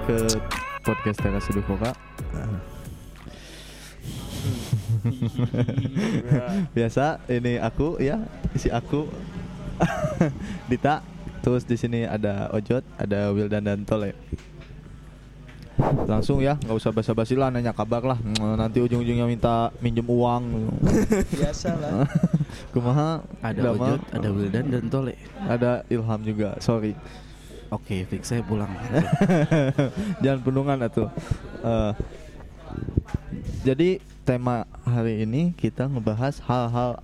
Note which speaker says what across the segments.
Speaker 1: lagi ke podcast Teras Seduh Koka. Biasa ini aku ya, si aku Dita. Terus di sini ada Ojot, ada Wildan dan Tole. Langsung ya, nggak usah basa-basi lah, nanya kabar lah. Nanti ujung-ujungnya minta minjem uang.
Speaker 2: Biasa lah.
Speaker 1: Kumaha?
Speaker 3: Ada? Ojot, ada Wildan dan Tole.
Speaker 1: ada Ilham juga. Sorry.
Speaker 3: Oke, fix saya pulang.
Speaker 1: Jangan penungan atuh. Eh, jadi tema hari ini kita ngebahas hal-hal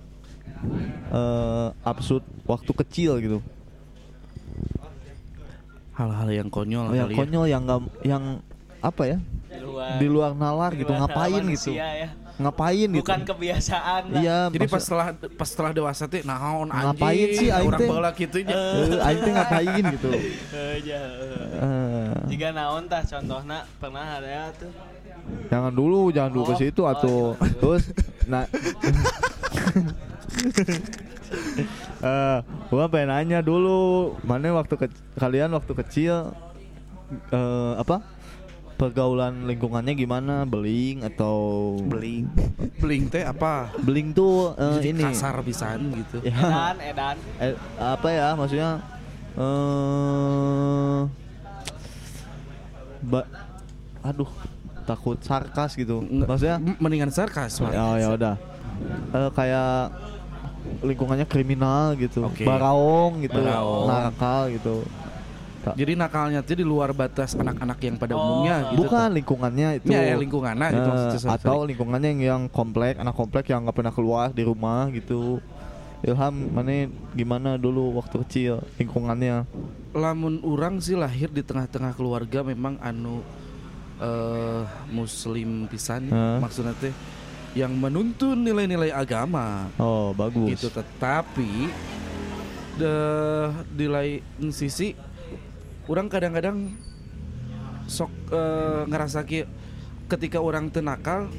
Speaker 1: eh, absurd waktu kecil gitu.
Speaker 3: Hal-hal yang konyol
Speaker 1: yang
Speaker 3: kali ya.
Speaker 1: konyol yang nggak yang apa ya?
Speaker 4: di luar
Speaker 1: Di luar nalar
Speaker 4: di
Speaker 1: gitu,
Speaker 4: luar
Speaker 1: ngapain
Speaker 4: manusia
Speaker 1: gitu.
Speaker 4: ya.
Speaker 1: Ngapain gitu.
Speaker 4: bukan kebiasaan lah.
Speaker 1: Iya,
Speaker 3: Jadi pas setelah pas setelah dewasa teh naon anjing.
Speaker 1: Ngapain sih aing
Speaker 3: orang
Speaker 1: teh?
Speaker 3: baheula kitu nya.
Speaker 1: Eh, aing teh ngapain gitu.
Speaker 4: Eh, ja, eh. Jika naon tah contohna pernah ada ya tuh
Speaker 1: jangan dulu, jangan dulu ke
Speaker 4: Oh,
Speaker 1: situ
Speaker 4: oh,
Speaker 1: atuh. Terus nah Eh, gua pengen nanya dulu, mana waktu ke- kalian waktu kecil eh apa? Pergaulan lingkungannya gimana? Beling atau
Speaker 3: Beling. Beling teh apa?
Speaker 1: Beling tuh eh,
Speaker 3: Jadi
Speaker 1: ini.
Speaker 3: kasar pisan gitu.
Speaker 1: Ya,
Speaker 4: edan edan
Speaker 1: eh, apa ya maksudnya eh ba- aduh takut sarkas gitu.
Speaker 3: Nggak-
Speaker 1: Maksudnya
Speaker 3: m- mendingan sarkas.
Speaker 1: Oh ya udah. Eh, kayak lingkungannya kriminal gitu,
Speaker 3: Oke.
Speaker 1: baraong gitu,
Speaker 3: Baraong.
Speaker 1: nakal gitu.
Speaker 3: Jadi nakalnya tuh di luar batas anak-anak yang pada
Speaker 4: Oh.
Speaker 3: umumnya gitu.
Speaker 1: Bukan lingkungannya itu.
Speaker 3: Ya, ya, lingkungannya gitu
Speaker 1: Eh,
Speaker 3: maksudnya, sorry,
Speaker 1: atau
Speaker 3: sorry.
Speaker 1: lingkungannya yang, yang komplek, anak komplek yang nggak pernah keluar di rumah gitu. Ilham, mana gimana dulu waktu kecil lingkungannya?
Speaker 3: lamun orang sih lahir di tengah-tengah keluarga memang anu eh muslim pisan
Speaker 1: Hah?
Speaker 3: maksudnya teh yang menuntun nilai-nilai agama
Speaker 1: Oh bagus.
Speaker 3: gitu tetapi de di lain sisi orang kadang-kadang sok eh, ngerasa ki ketika orang tenakal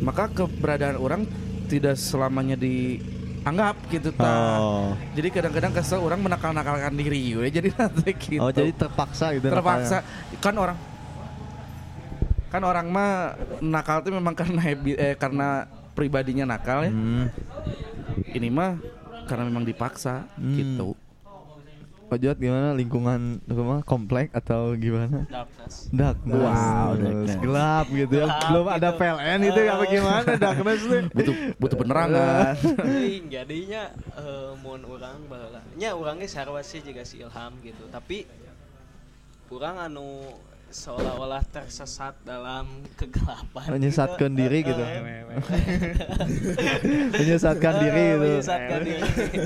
Speaker 3: maka keberadaan orang tidak selamanya dianggap gitu ta.
Speaker 1: Oh.
Speaker 3: Jadi kadang-kadang kesel orang menakal-nakalkan diri we. Jadi nanti gitu.
Speaker 1: Oh jadi terpaksa gitu.
Speaker 3: terpaksa kan orang kan orang mah nakal itu memang karena eh, karena pribadinya nakal ya.
Speaker 1: nakalnya. Hmm.
Speaker 3: Ini mah karena memang dipaksa
Speaker 1: Hmm.
Speaker 3: gitu.
Speaker 1: Ojot gimana lingkungan rumah komplek atau gimana?
Speaker 4: darkness
Speaker 1: Darkness.
Speaker 3: Wow, darkness.
Speaker 1: Gelap gitu ya. Belum ada
Speaker 4: gitu.
Speaker 1: PLN itu apa gimana darkness nih?
Speaker 3: Butuh butuh penerangan.
Speaker 4: Teuing, jadinya eh, mun orang baheula nya urangnya sarwa sih juga si Ilham gitu tapi orang anu seolah-olah tersesat dalam kegelapan
Speaker 1: Menyesatkan
Speaker 4: gitu.
Speaker 1: diri gitu.
Speaker 4: Eh,
Speaker 1: Menyesatkan diri
Speaker 4: eh,
Speaker 1: gitu.
Speaker 4: menyesatkan diri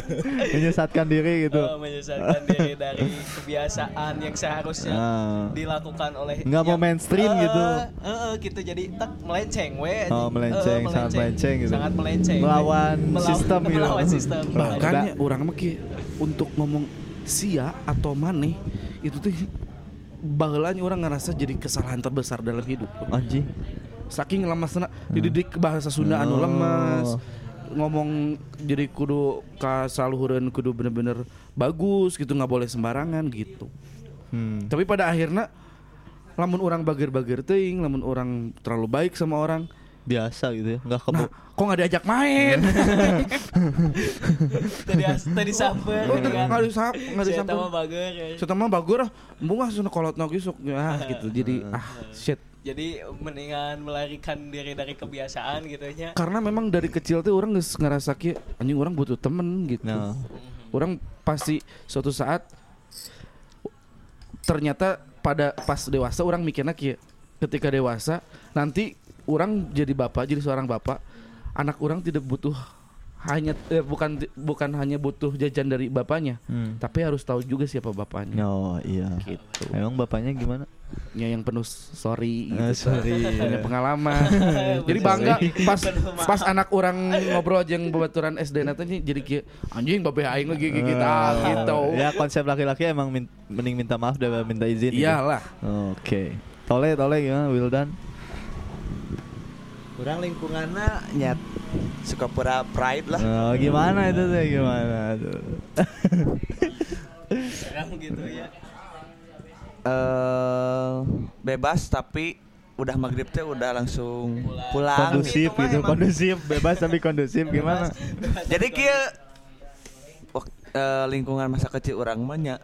Speaker 1: Menyesatkan diri gitu.
Speaker 4: Eh, menyesatkan diri dari kebiasaan yang seharusnya
Speaker 1: Ah.
Speaker 4: dilakukan oleh
Speaker 1: Nggak mau mainstream
Speaker 4: Eh,
Speaker 1: gitu.
Speaker 4: eh, eh, gitu jadi tak melenceng we
Speaker 1: Oh, melenceng,
Speaker 4: Eh,
Speaker 1: sangat melenceng gitu.
Speaker 4: sangat melenceng
Speaker 1: Melawan
Speaker 4: Melawan-
Speaker 1: sistem gitu.
Speaker 4: melawan sistem
Speaker 3: Bahkan ya orang mah untuk ngomong sia atau maneh itu tuh baheulanya orang ngerasa jadi kesalahan terbesar dalam hidup.
Speaker 1: Anjing.
Speaker 3: Saking lemasna dididik bahasa Sunda anu
Speaker 1: Oh.
Speaker 3: lemas. Ngomong jadi kudu ka saluhureun kudu bener-bener bagus gitu nggak boleh sembarangan gitu.
Speaker 1: Hmm.
Speaker 3: Tapi pada akhirnya lamun orang bager-bager teuing, lamun orang terlalu baik sama orang,
Speaker 1: Biasa gitu ya. Enggak kebo.
Speaker 3: nah kok nggak diajak main?
Speaker 4: tadi tadi sampai
Speaker 3: Oh, nggak disap, nggak disamper.
Speaker 4: tahu bager ya.
Speaker 3: Mah bagus ah, bunga sana kolot nogi sok ah gitu. Jadi ah shit.
Speaker 4: Jadi mendingan melarikan diri dari kebiasaan gitu nya.
Speaker 3: Karena memang dari kecil tuh orang ngerasa ki anjing orang butuh temen gitu.
Speaker 1: Nah.
Speaker 3: Orang pasti suatu saat ternyata pada pas dewasa orang mikirnya ki ketika dewasa nanti orang jadi bapak jadi seorang bapak anak orang tidak butuh hanya eh, bukan bukan hanya butuh jajan dari bapaknya
Speaker 1: Hmm.
Speaker 3: tapi harus tahu juga siapa bapaknya
Speaker 1: Oh iya.
Speaker 3: gitu
Speaker 1: Emang bapaknya gimana?
Speaker 3: ya yang penuh sorry gitu.
Speaker 1: Eh, sorry.
Speaker 3: punya pengalaman jadi bangga pas pas anak orang ngobrol aja yang babaturan SD nanti jadi kayak anjing babe aing lagi gitu ah, gitu
Speaker 1: Ya konsep laki-laki emang min- mending minta maaf daripada minta izin. gitu.
Speaker 3: iyalah
Speaker 1: Oke. Tole, tole gimana Wildan?
Speaker 2: Kurang lingkungannya nyet suka pura pride lah.
Speaker 1: Oh, gimana itu tuh gimana tuh?
Speaker 4: Serem gitu ya.
Speaker 2: eh bebas tapi udah maghrib teh udah langsung pulang.
Speaker 1: kondusif
Speaker 5: Itu mah
Speaker 1: gitu kondusif bebas tapi kondusif gimana
Speaker 2: Jadi kia eh, lingkungan masa kecil orang mah nya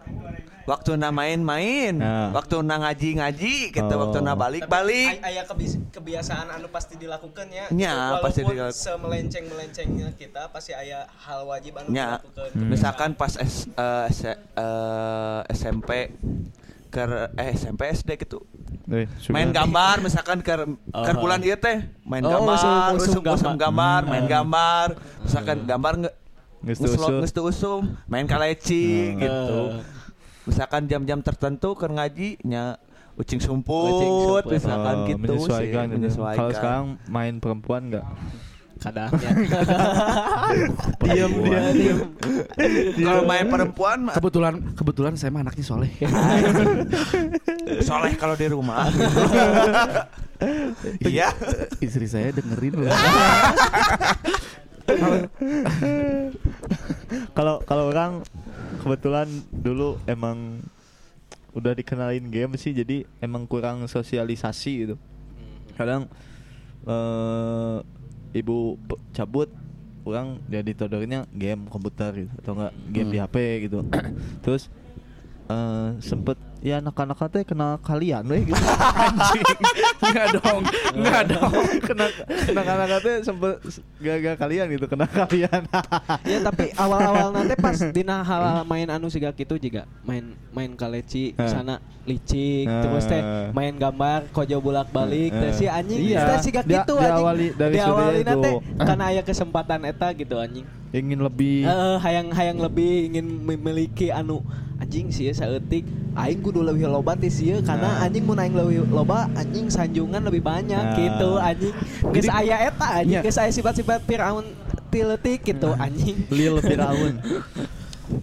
Speaker 2: waktu na main-main,
Speaker 1: Nah.
Speaker 2: waktu na ngaji-ngaji, kita
Speaker 1: Oh.
Speaker 2: waktu na balik-balik.
Speaker 5: Ay- aya kebi- kebiasaan anu pasti dilakukan ya.
Speaker 2: Nya,
Speaker 5: Walaupun
Speaker 2: pasti dilakukan.
Speaker 5: semelenceng-melencengnya kita pasti aya hal wajib anu
Speaker 2: Nya,
Speaker 5: dilakukan.
Speaker 2: misalkan pas S, eh, S- eh, SMP ke eh SMP SD gitu.
Speaker 1: Eh,
Speaker 2: Main gambar misalkan ke ke bulan ieu teh, main
Speaker 5: Oh,
Speaker 2: gambar,
Speaker 5: usum
Speaker 2: gambar, main gambar. Misalkan gambar nge Ngeslot
Speaker 1: usum.
Speaker 2: main kaleci
Speaker 1: Hmm.
Speaker 2: gitu. Misalkan jam-jam tertentu ke ngaji nya ucing
Speaker 5: Ucing
Speaker 2: sumput,
Speaker 5: sumput.
Speaker 2: misalkan
Speaker 1: Oh,
Speaker 2: gitu
Speaker 1: menyesuaikan,
Speaker 2: sih, menyesuaikan.
Speaker 1: Kalau sekarang main perempuan enggak?
Speaker 5: kadang ya.
Speaker 1: Diam dia.
Speaker 2: kalau main perempuan
Speaker 3: Kebetulan kebetulan saya mah anaknya soleh.
Speaker 2: soleh kalau di rumah. Iya.
Speaker 3: Istri saya dengerin loh.
Speaker 1: Kalau kalau orang kebetulan dulu emang udah dikenalin game sih jadi emang kurang sosialisasi gitu. Kadang eh ibu cabut orang jadi todornya game komputer gitu atau enggak game di HP gitu. Terus eh sempet ya anak-anak teh kenal kalian weh gitu. Anjing.
Speaker 3: Enggak dong. Enggak dong.
Speaker 1: kena anak-anak teh sempet gak kalian gitu kenal kalian.
Speaker 5: ya tapi awal-awal nanti pas dina hal main anu siga gitu juga main main kaleci sana licik terus teh main gambar kojo bolak balik teh si anjing
Speaker 1: Iya.
Speaker 5: teh siga gitu anjing
Speaker 1: diawali dari
Speaker 5: diawali
Speaker 1: itu.
Speaker 5: karena aya kesempatan eta gitu anjing
Speaker 1: Ingin lebih
Speaker 5: Eh, hayang hayang lebih ingin memiliki anu anjing sih saeutik aing kudu lebih loba ti sieun karena
Speaker 1: Nah.
Speaker 5: anjing mun aing lebih loba anjing sanjungan lebih banyak
Speaker 1: Nah.
Speaker 5: gitu anjing geus aya eta anjing
Speaker 3: Iya.
Speaker 5: geus aya sifat-sifat Firaun tiletik gitu anjing
Speaker 1: Lil Firaun.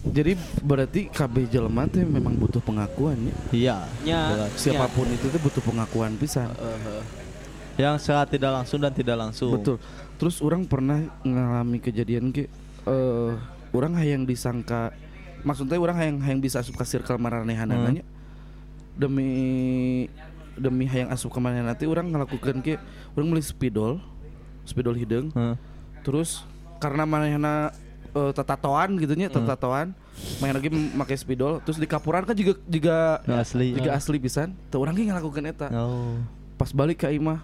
Speaker 3: Jadi berarti KB jelema teh memang butuh pengakuan ya.
Speaker 1: Iya.
Speaker 5: nya
Speaker 1: jelas.
Speaker 3: Siapa pun itu teh butuh pengakuan pisan.
Speaker 1: Yang secara tidak langsung dan tidak langsung.
Speaker 3: Betul. Terus orang pernah ngalami kejadian ke eh orang hayang disangka maksudnya orang hayang hayang bisa asup ke circle maranehanana
Speaker 1: Hmm.
Speaker 3: Demi demi hayang asup ke mana nanti orang ngelakukan ke orang beli spidol spidol hidung
Speaker 1: Heeh.
Speaker 3: terus karena manehna eh, tetatoan gitu nya
Speaker 1: Hmm.
Speaker 3: main lagi pakai spidol terus di kapuran kan juga juga
Speaker 1: Nah, asli.
Speaker 3: juga asli pisan tuh orang ge ngelakukan eta
Speaker 1: Oh.
Speaker 3: pas balik ke imah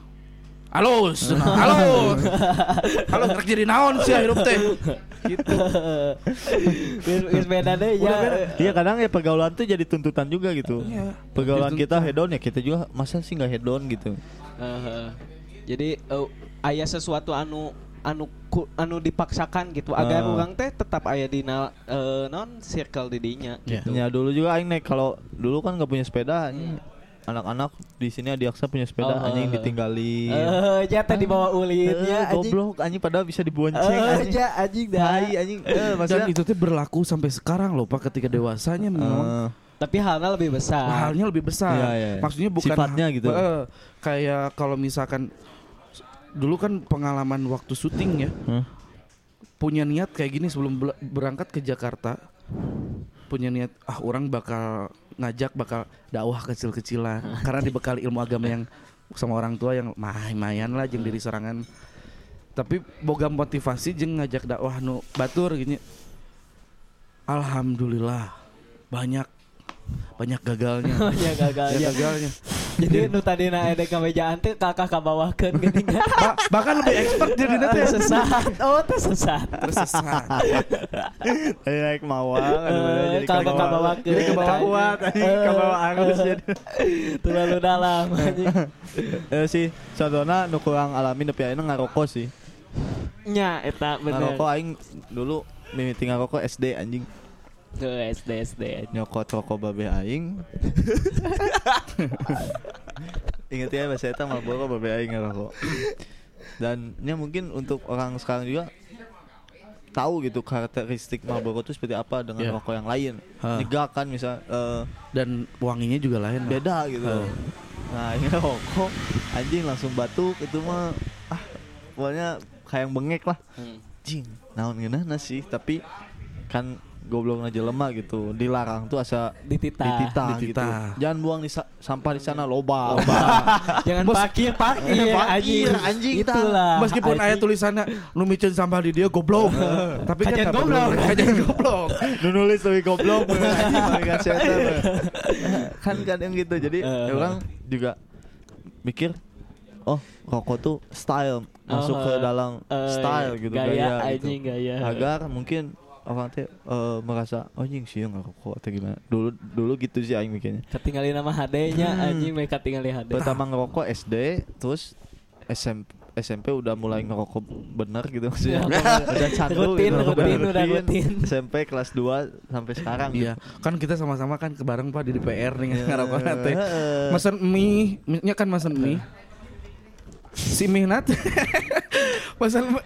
Speaker 3: halo cenah, halo halo kerja jadi naon sih hidup teh gitu
Speaker 5: geus beda deh ya.
Speaker 1: Iya kadang ya pergaulan tuh jadi tuntutan juga gitu.
Speaker 3: Iya.
Speaker 1: Pergaulan kita hedon ya kita juga masa sih nggak hedon gitu.
Speaker 5: Heeh. jadi eh, aya sesuatu anu anu ku- anu dipaksakan gitu agar
Speaker 1: Ah.
Speaker 5: orang teh tetap aya di na, eh, non circle di dinya
Speaker 3: Iya.
Speaker 5: gitu
Speaker 1: Ya dulu juga aing naik kalau dulu kan nggak punya sepeda anjing. Anak-anak di sini Adiaksa punya sepeda
Speaker 5: Oh,
Speaker 1: anjing
Speaker 5: heeh.
Speaker 1: ditinggalin.
Speaker 5: Eh, jatuh di bawah ulitnya
Speaker 1: Eh,
Speaker 5: anjing.
Speaker 1: goblok anjing padahal bisa dibonceng
Speaker 5: Eh,
Speaker 1: anjing.
Speaker 5: ja, anjing dah.
Speaker 1: Tai anjing.
Speaker 3: Dan
Speaker 1: maksudnya
Speaker 3: itu tuh berlaku sampai sekarang loh pak ketika dewasanya memang
Speaker 1: Eh,
Speaker 5: Tapi halnya lebih besar.
Speaker 3: halnya lebih besar
Speaker 1: iya, iya.
Speaker 3: maksudnya bukan
Speaker 1: Sifatnya gitu.
Speaker 3: Eh, kayak kalau misalkan dulu kan pengalaman waktu syuting ya punya niat kayak gini sebelum bel- berangkat ke Jakarta punya niat ah orang bakal ngajak bakal dakwah kecil-kecilan. Karena dibekali ilmu agama yang sama orang tua yang main-main lah jeung diri sorangan. Tapi boga motivasi jeung ngajak dakwah nu batur gini. Alhamdulillah banyak banyak gagalnya.
Speaker 5: Ya gagal
Speaker 3: banyak
Speaker 5: ya.
Speaker 3: gagalnya
Speaker 5: Jadi nu tadi na edek kamejaan teh kakak kabawakeun geuning.
Speaker 3: Ba- bahkan lebih expert jadi nanti
Speaker 5: sesat. Oh, teh sesat.
Speaker 3: tersesat
Speaker 1: Eh, naik mawang
Speaker 5: Eh,
Speaker 1: jadi kabawa-
Speaker 5: kabawakeun.
Speaker 1: Jadi kabawa kuat anjing,
Speaker 5: Eh,
Speaker 1: kabawa arus
Speaker 5: eh.
Speaker 1: jadi.
Speaker 5: Terlalu dalam.
Speaker 1: Eh sih, contohnya nu kurang alami nepi ayeuna ngarokok sih.
Speaker 5: Nya eta bener.
Speaker 1: Ngarokok aing dulu mimiti ngarokok SD anjing.
Speaker 5: Tuh SD SD.
Speaker 1: Nyokot rokok babe aing. Ingat ya bahasa eta Marlboro babe aing ngarokok. Dan ya mungkin untuk orang sekarang juga tahu gitu karakteristik Marlboro itu seperti apa dengan
Speaker 3: Iya.
Speaker 1: rokok yang lain. Nyegak kan misal eh,
Speaker 3: dan wanginya juga lain lah.
Speaker 1: beda gitu.
Speaker 3: Hah.
Speaker 1: Nah ini rokok anjing langsung batuk itu mah ah pokoknya kayak bengek lah.
Speaker 5: Hmm.
Speaker 1: Jing, naon ngeunahna sih tapi kan goblok aja lemah gitu dilarang tuh asa
Speaker 5: Dititah.
Speaker 1: dititah, gitu
Speaker 3: Dititah.
Speaker 1: jangan buang di sa- sampah di sana loba
Speaker 5: Jangan
Speaker 3: Bos-
Speaker 5: parkir parkir
Speaker 1: anjing, tah.
Speaker 5: itulah
Speaker 3: Meskipun
Speaker 5: anjing.
Speaker 3: ayat tulisannya nu miceun sampah di dia goblok. Tapi kan
Speaker 5: Kajian goblok.
Speaker 3: Kajian goblok.
Speaker 1: nu nulis tapi goblok anjing setan kan kadang gitu jadi
Speaker 5: Eh.
Speaker 1: orang juga mikir oh rokok tuh style masuk
Speaker 5: Oh,
Speaker 1: ke
Speaker 5: eh,
Speaker 1: dalam
Speaker 5: eh,
Speaker 1: style gitu
Speaker 5: gaya,
Speaker 1: gaya,
Speaker 5: anjing,
Speaker 1: gitu.
Speaker 5: gaya.
Speaker 1: agar mungkin orang teh eh, merasa oh anjing sih ngerokok atau gimana dulu dulu gitu sih aing mikirnya
Speaker 5: ketinggalin nama HD-nya
Speaker 1: Hmm.
Speaker 5: anjing mereka tinggalin HD
Speaker 1: pertama ngerokok SD terus SMP SMP udah mulai ngerokok bener gitu maksudnya udah candu
Speaker 5: Rutin,
Speaker 1: gitu,
Speaker 5: rutin, udah rutin.
Speaker 1: SMP kelas 2 sampai sekarang
Speaker 3: Iya, kan kita sama-sama kan kebareng Pak di DPR nih ngarokok teh.
Speaker 1: Heeh.
Speaker 3: Mesen mie, mie-nya kan mesen mie. Si mie nat. Mesen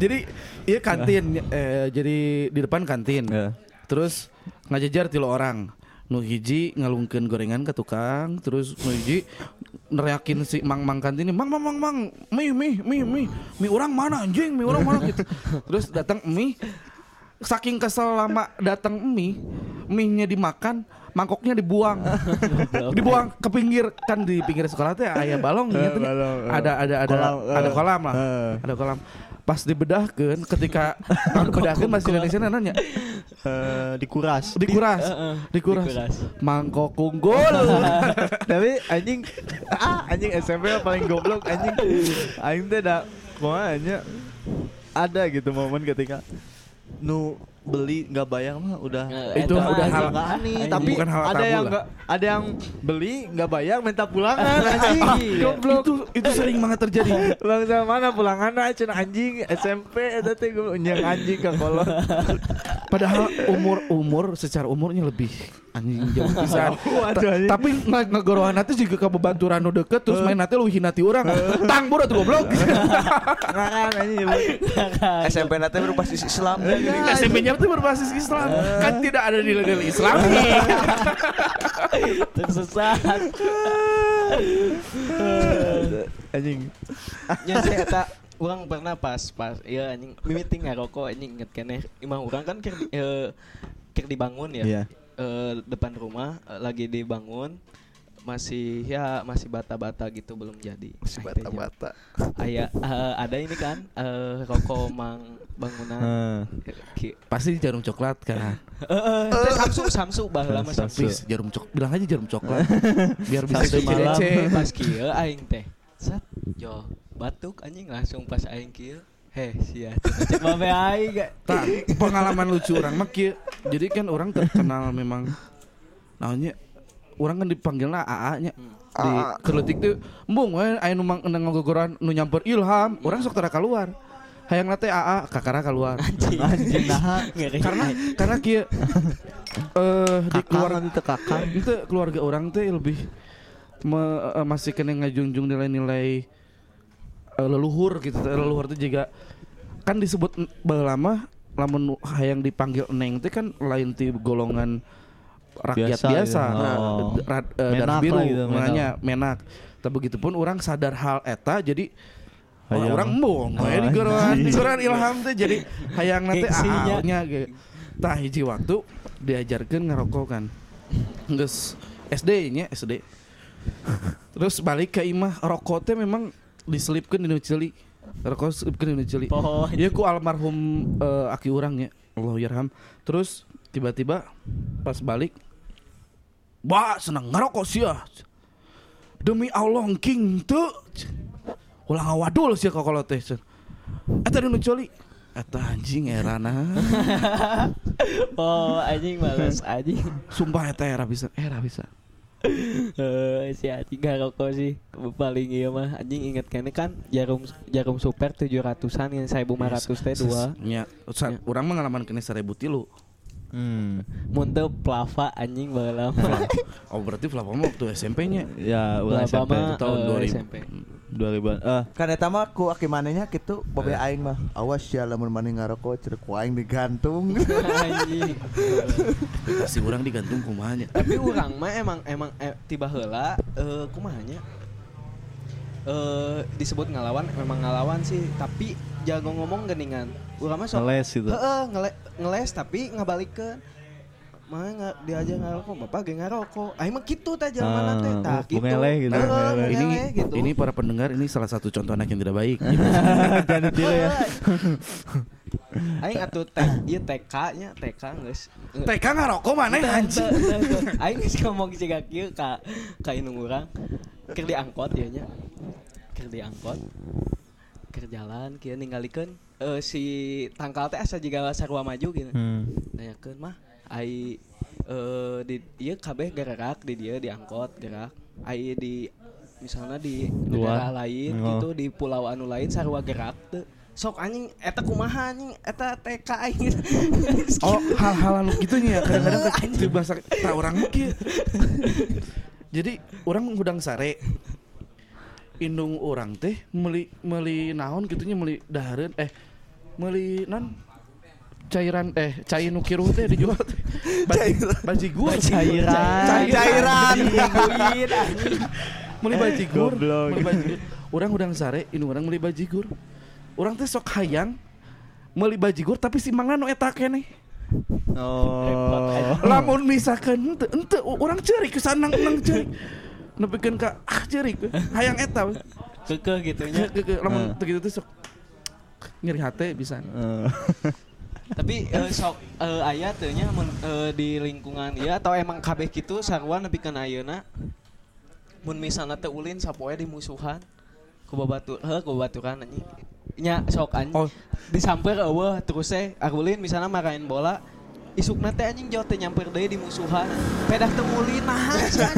Speaker 3: jadi iya kantin eh, jadi di depan kantin.
Speaker 1: Iya.
Speaker 3: Terus ngajajar tilu orang. Nu hiji ngalungkeun gorengan ke tukang, terus nu hiji neriakin si mang mang kantin ini, "Mang mang mang mang, mie mie mie mie. Mie orang mana anjing? Mie orang mana?" gitu. Terus datang mie saking kesel lama datang mie, mie-nya dimakan, mangkoknya dibuang. dibuang ke pinggir kan di pinggir sekolah teh aya balong
Speaker 1: Eh,
Speaker 3: gitu
Speaker 1: balong, eh.
Speaker 3: Ada ada ada
Speaker 1: Kolam, eh.
Speaker 3: ada kolam lah.
Speaker 1: Eh.
Speaker 3: Ada kolam. Pas dibedahkeun ketika dibedahkeun masih Indonesia nanya
Speaker 1: Eh, dikuras
Speaker 3: dikuras.
Speaker 5: Heeh,
Speaker 3: Dikuras.
Speaker 5: dikuras.
Speaker 3: Mangkok unggul.
Speaker 1: tapi anjing ah anjing SMP paling goblok anjing aing teh da kumaha ada gitu momen ketika nu beli nggak bayar mah udah
Speaker 3: Itu udah hal-
Speaker 1: nggak aneh tapi
Speaker 3: Bukan hal
Speaker 1: ada yang nggak ada yang beli nggak bayar minta pulangan anjing. Goblok.
Speaker 3: Itu itu sering banget terjadi.
Speaker 1: bangsa mana pulangan aja anjing SMP teh gue nyang anjing ke kolot.
Speaker 3: Padahal umur umur secara umurnya lebih anjing jauh pisan.
Speaker 1: Anjing.
Speaker 3: Tapi nge- ngegorohan nanti juga ke bebaturan nu deket terus main nanti lu hinati orang. Tang buru tuh goblok.
Speaker 2: SMP nanti berbasis Islam
Speaker 3: SMP-nya tuh berbasis Islam. Kan tidak ada nilai Islam.
Speaker 5: tersesat
Speaker 1: anjing
Speaker 5: nya saya eta orang pernah pas pas ya anjing meeting ngarokok anjing inget keneh imah orang kan ker eh, ker dibangun ya
Speaker 1: Iya.
Speaker 5: Eh, depan rumah eh, lagi dibangun masih ya masih bata-bata gitu belum jadi
Speaker 2: masih bata-bata
Speaker 5: aya eh, ada ini kan eh, rokok mang bangunan. Ki-
Speaker 3: Pasti jarum coklat kan.
Speaker 5: eh, eh, teh Samsu Samsu baheula mah Samsu
Speaker 3: Please jarum cok bilang aja jarum coklat. Biar bisa
Speaker 1: Sabtu malam.
Speaker 5: Pas kieu aing teh. Sat yo batuk anjing langsung pas aing kieu. Heh sia. Cek babe aing gak
Speaker 3: Tak, pengalaman lucu orang mah kieu. Jadi kan orang terkenal memang. Namanya orang kan dipanggilnya AA nya. Di keletik tuh embung we aya nu mang endang ngogogoran nu nyamper Ilham. Orang sok tara keluar hayang nate AA kakara keluar.
Speaker 5: Anjing.
Speaker 1: Anjing nah.
Speaker 3: Karena karena kieu eh di keluarga
Speaker 1: teh kakak.
Speaker 3: Itu keluarga orang teh lebih me- eh, masih kena ngajunjung nilai-nilai eh, leluhur gitu. Leluhur itu juga kan disebut lama lamun hayang dipanggil neng teh kan lain ti golongan rakyat
Speaker 1: Biasa
Speaker 3: biasa,
Speaker 1: gitu.
Speaker 3: Nah,
Speaker 1: Oh.
Speaker 3: d- ra- eh, darah
Speaker 1: Menak
Speaker 3: biru
Speaker 1: lah gitu, menak.
Speaker 3: menak. Tapi begitupun orang sadar hal eta jadi
Speaker 1: Hayang.
Speaker 3: orang embung
Speaker 1: Oh,
Speaker 3: we di gorohan di
Speaker 1: anjing.
Speaker 3: gorohan ilham teh jadi hayang nate
Speaker 5: Gengsinya.
Speaker 3: nya tah hiji waktu diajarkan ngerokok kan Geus SD nya SD terus balik ke imah rokok teh memang diselipkan di nu ceuli rokok diselipkan di nu ceuli
Speaker 5: Poho.
Speaker 3: Iya ku almarhum eh, aki urang ya Allah yarham terus tiba-tiba pas balik Wah senang ngerokok sih ya Demi Allah king tuh Ulang awadul sih kok kalau teh. Eta dinu coli Eta anjing erana
Speaker 5: oh anjing males anjing.
Speaker 3: Sumpah eta era bisa Era bisa.
Speaker 5: Eh, si anjing gak rokok sih paling iya mah. Anjing inget kene kan jarum jarum super 700-an yang 1500 teh dua.
Speaker 3: Ya,
Speaker 5: Ya.
Speaker 3: Urang mengalaman kena seribu tilu.
Speaker 1: Hmm.
Speaker 5: Muntah plava anjing baheula mah
Speaker 3: Oh berarti Flava mah waktu SMP-nya
Speaker 1: ya ulah
Speaker 5: Plava
Speaker 1: SMP
Speaker 5: mah,
Speaker 3: tahun
Speaker 5: eh,
Speaker 3: 2000.
Speaker 5: SMP
Speaker 1: 2000 ah
Speaker 2: kan eta mah ku aki manehnya kitu babe aing mah. Awas ya lamun maneh ngarokok ku aing digantung.
Speaker 5: Anjing.
Speaker 3: Si urang digantung kumanya
Speaker 5: tapi orang mah emang emang eh, tiba heula eh kumanya eh disebut ngalawan memang ngalawan sih tapi jago ngomong geningan. Urang mah sok
Speaker 1: Ngeles gitu.
Speaker 5: Heeh, ngele- ngeles tapi ngabalikeun mah nggak diajar ngarokok bapak ge ngarokok aing mah kitu teh teh
Speaker 1: Ah,
Speaker 5: tah
Speaker 1: bu- bungele gitu,
Speaker 5: Heeh,
Speaker 1: bungele.
Speaker 3: ini
Speaker 5: gitu
Speaker 3: ini para pendengar ini salah satu contoh anak yang tidak baik.
Speaker 1: Jangan ditiru ya.
Speaker 5: aing atuh teh ieu TK nya TK geus
Speaker 3: TK ngarokok mana anjing?
Speaker 5: Aing geus ngomong siga kieu ka ka indung urang. Keur diangkot ieu nya. Keur diangkot. Keur jalan kieu ninggalikeun eh, si tangkal teh asa jiga sarua maju gitu.
Speaker 1: Hmm.
Speaker 5: Nanyakeun mah ai eh di ieu kabeh gerak di dia diangkot gerak. Ai di misalnya di
Speaker 1: Luar.
Speaker 5: negara lain
Speaker 1: Oh.
Speaker 5: gitu di pulau anu lain sarua gerak teu. Sok anjing eta kumaha anjing eta TK aing.
Speaker 3: Oh hal-hal anu gitunya ya kadang-kadang di bahasa tak orang mah kieu. Jadi orang ngudang sare indung orang teh meli meli naon gitunya meli dahareun eh meli non cairan eh cai nu kiruh teh dijual teh. Baji, bajigur
Speaker 1: Cairan.
Speaker 3: cairan meli bajigur
Speaker 1: Goblok.
Speaker 3: meli bajigur orang udang sare indung orang meli bajigur orang teh sok hayang meli bajigur tapi si mangan nu eta keneh
Speaker 1: Oh.
Speaker 3: lamun misalkan ente ente orang cerik ke sana nang cerik nepikeun ka ah cerik hayang eta we.
Speaker 5: Kekeh gitunya.
Speaker 3: Ke- ke- lamun
Speaker 1: Eh.
Speaker 3: teu kitu teh sok nyeri hate bisa
Speaker 1: Eh.
Speaker 5: Tapi eh, sok eh, aya teu nya mun eh, di lingkungan ieu atau emang kabeh kitu sarua nepikeun ayeuna mun misalnya teu ulin sapoe di musuhan. Ku babatur heuh ku babaturan anjing. Nya sok anjing.
Speaker 3: Oh.
Speaker 5: Disamper eueuh terus teh arulin misalnya marahin bola. Isukna teh anjing jauh teh nyamper deui di musuhan. Pedah teu ulin nah anjing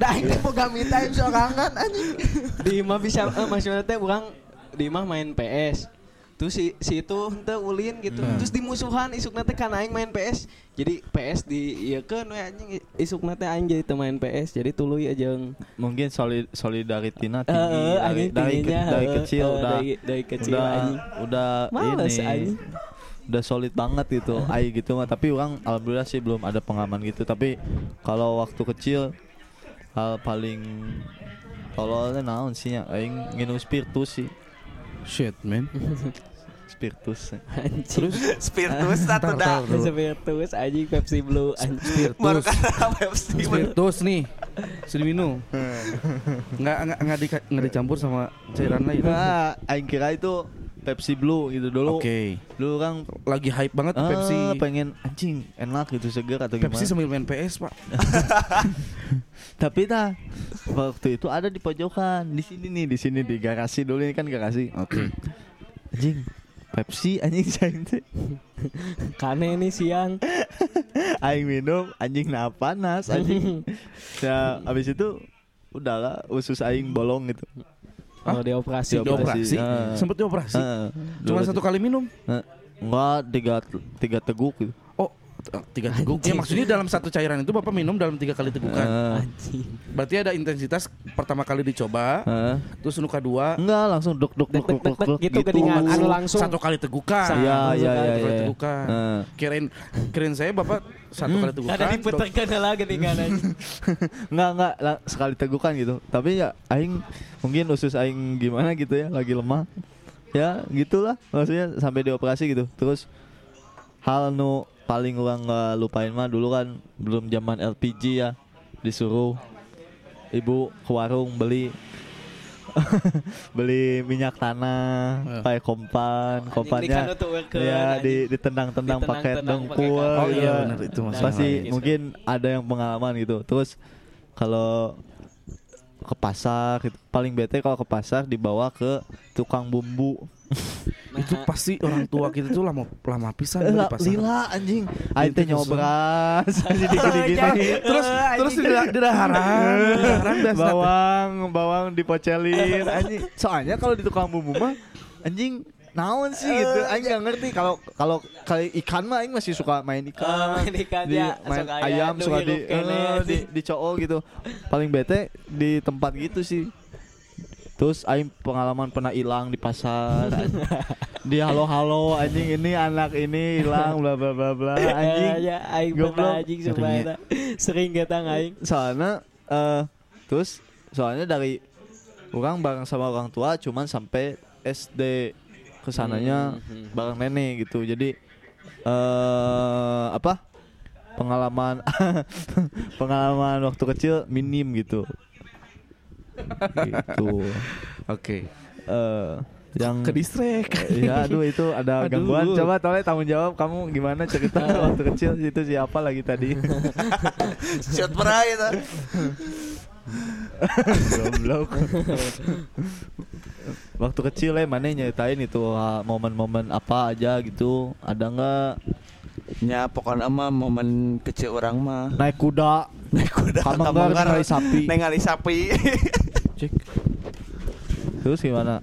Speaker 5: da aing teh boga me time sorangan anjing. Di imah bisa eh, maksudnya teh urang di imah main PS terus si, si itu henteu ulin gitu. Terus di musuhan isukna teh kana aing main PS jadi PS di ieu keun we anjing isukna teh aing jadi teu main PS jadi tuluy aja jeung.
Speaker 1: Mungkin solid solidaritina tinggi
Speaker 5: Heeh,
Speaker 1: dari, dari, ke- dari kecil
Speaker 5: heeh,
Speaker 1: udah
Speaker 5: dari- dari kecil,
Speaker 1: udah
Speaker 5: anjing.
Speaker 1: udah
Speaker 5: Males,
Speaker 1: ini
Speaker 5: anjing.
Speaker 1: udah solid banget gitu ai gitu mah. Tapi orang alhamdulillah sih belum ada pengalaman gitu. Tapi kalau waktu kecil hal paling tololnya naon sih ya aing nginum spiritus sih
Speaker 3: shit man.
Speaker 1: Spiritus
Speaker 5: anjing.
Speaker 2: Spiritus satu dah.
Speaker 5: Spiritus anjing Pepsi Blue anjing.
Speaker 3: Spiritus.
Speaker 2: Pepsi.
Speaker 3: spiritus nih. Sudah minum nggak nggak nggak di, nggak dicampur sama cairan lain.
Speaker 1: Nah aing kira itu Pepsi Blue gitu dulu
Speaker 3: oke
Speaker 1: dulu orang
Speaker 3: lagi hype banget
Speaker 1: ah,
Speaker 3: Pepsi
Speaker 1: pengen anjing enak gitu seger atau gimana
Speaker 3: Pepsi sambil main PS pak
Speaker 1: Tapi tah waktu itu ada di pojokan di sini nih di sini di garasi dulu ini kan garasi.
Speaker 3: oke
Speaker 1: Anjing Pepsi anjing saya teh.
Speaker 5: kane nih siang
Speaker 1: Aing minum anjing nah panas anjing. ya abis itu udahlah usus aing bolong gitu.
Speaker 5: Oh dioperasi
Speaker 3: dioperasi
Speaker 1: Ah.
Speaker 3: sempet dioperasi
Speaker 1: Heeh.
Speaker 3: cuma satu kali minum
Speaker 1: Heeh. Enggak tiga tiga teguk gitu.
Speaker 3: Tiga teguk ya maksudnya dalam satu cairan itu bapak minum dalam tiga kali tegukan
Speaker 5: anjing
Speaker 3: berarti ada intensitas pertama kali dicoba
Speaker 1: Heeh.
Speaker 3: terus nu kedua
Speaker 1: Enggak langsung duk duk
Speaker 5: Dek,
Speaker 1: duk
Speaker 5: dek,
Speaker 1: duk
Speaker 5: dek,
Speaker 1: duk
Speaker 5: gitu. Anu langsung.
Speaker 3: satu kali tegukan
Speaker 1: Iya
Speaker 5: Satu
Speaker 1: iya iya.
Speaker 3: satu kali
Speaker 1: iya.
Speaker 3: tegukan
Speaker 1: Heeh.
Speaker 3: kirain kirain saya bapak satu kali tegukan
Speaker 5: ada diputarkan lagi geningan anjing
Speaker 1: Enggak enggak lah, sekali tegukan gitu. Tapi ya aing mungkin usus aing gimana gitu ya, lagi lemah. Ya, gitulah maksudnya sampai dioperasi gitu. Terus hal nu paling orang nggak lupain mah dulu kan belum zaman LPG ya. Disuruh ibu ke warung beli beli minyak tanah, pakai kompan, kompannya ya di ditendang-tendang pakai dengkul.
Speaker 3: oh iya
Speaker 1: ya.
Speaker 3: benar itu masih
Speaker 1: pasti
Speaker 5: Gitu.
Speaker 1: mungkin ada yang pengalaman gitu terus kalau ke pasar gitu, paling bete kalau ke pasar dibawa ke tukang bumbu
Speaker 3: itu pasti orang tua kita tuh lama lama pisan
Speaker 1: Eh,
Speaker 3: di
Speaker 1: la-
Speaker 3: pasar.
Speaker 1: Lila anjing. Aing teh
Speaker 3: Itu
Speaker 1: nyobras dikit-dikit.
Speaker 3: Terus terus di di daharan di daharan dan
Speaker 1: bawang bawang dipocelin. Anjing soalnya kalau di tukang bumbu mah anjing naon sih gitu. Aing nggak ngerti. Kalau kalau kali ikan mah aing masih suka main ikan.
Speaker 5: Oh, main ikan,
Speaker 1: di
Speaker 5: ya.
Speaker 1: main
Speaker 5: Suka aya
Speaker 1: ayam
Speaker 5: nu
Speaker 1: suka di eh, di di cowok gitu. Paling bete di tempat gitu sih terus aing pengalaman pernah hilang di pasar di halo halo anjing ini anak ini hilang bla bla bla bla. Anjing
Speaker 5: ya aing pernah anjing sebenarnya sering ketang aing.
Speaker 1: Soalnya eh terus soalnya dari orang bareng sama orang tua cuman sampai SD ke sananya
Speaker 5: Hmm, hmm.
Speaker 1: bareng nenek gitu. Jadi eh apa? Pengalaman pengalaman waktu kecil minim gitu gitu
Speaker 3: Oke.
Speaker 1: eh yang
Speaker 3: Ke distrek.
Speaker 1: ya aduh itu ada
Speaker 3: Aduh.
Speaker 1: gangguan coba tolong tanggung jawab kamu gimana cerita waktu kecil itu siapa lagi tadi
Speaker 2: Shot pernah itu.
Speaker 1: Goblok. Waktu kecil ya mana nyeritain itu momen-momen apa aja gitu. Ada nggak
Speaker 2: Ya pokoknya mah momen kecil orang mah
Speaker 1: naik kuda,
Speaker 2: naik kuda
Speaker 1: Kamanggar ningali sapi.
Speaker 2: ningali sapi.
Speaker 3: Cek.
Speaker 1: terus gimana?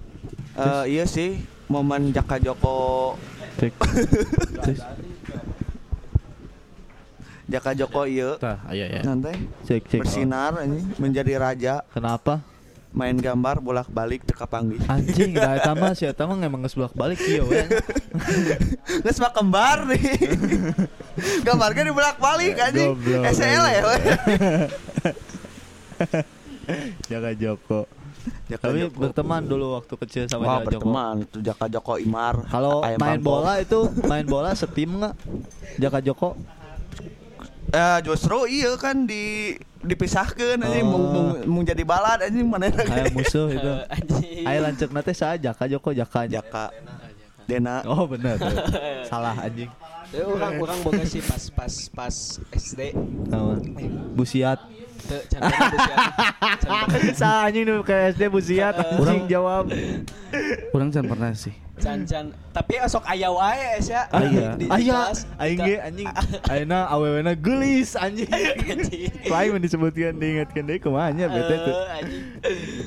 Speaker 2: Eh, iya sih momen Jaka Joko
Speaker 1: Cek. Terus,
Speaker 2: Jaka Joko iya
Speaker 3: Tah, aya ya.
Speaker 2: nanti
Speaker 1: cek cek.
Speaker 2: bersinar ini menjadi raja
Speaker 1: Kenapa?
Speaker 2: Main gambar bolak-balik teka panggih.
Speaker 1: Anjing, dah eta mah si eta mah emang geus bolak-balik ieu we.
Speaker 2: Nges mah kembar nih. Gambarnya di bolak-balik anjing.
Speaker 1: Goblok,
Speaker 2: SL ya. we.
Speaker 1: Jaga Joko.
Speaker 2: Jaka
Speaker 1: Tapi
Speaker 2: Joko.
Speaker 1: berteman dulu waktu kecil sama
Speaker 2: Wah
Speaker 1: Joko.
Speaker 2: berteman itu Jaka Joko Imar.
Speaker 1: Kalau main bola itu main bola setim nggak? Jaga Joko.
Speaker 2: Eh justru iya kan di dipisahkan anjing
Speaker 1: Oh.
Speaker 2: mau, mau, mau jadi balad anjing mana
Speaker 1: Kayak musuh itu.
Speaker 5: Eh, anjing.
Speaker 1: Ayo lanjut nanti saya Jaka Joko Jaka
Speaker 2: Jaka Dena
Speaker 1: Oh benar. Salah anjing.
Speaker 5: Ya, orang orang boga sih pas pas pas SD.
Speaker 1: Nama. Busiat. Sa anjing nu ke SD Busiat anjing jawab.
Speaker 3: Kurang jangan pernah sih.
Speaker 5: Can tapi esok aya wae ya.
Speaker 3: Aya.
Speaker 5: Di
Speaker 1: Aya,
Speaker 5: kelas.
Speaker 1: aing ge anjing. Ayeuna awewena gelis anjing. Lain mun disebutkeun diingatkeun deui kumaha nya bete tuh.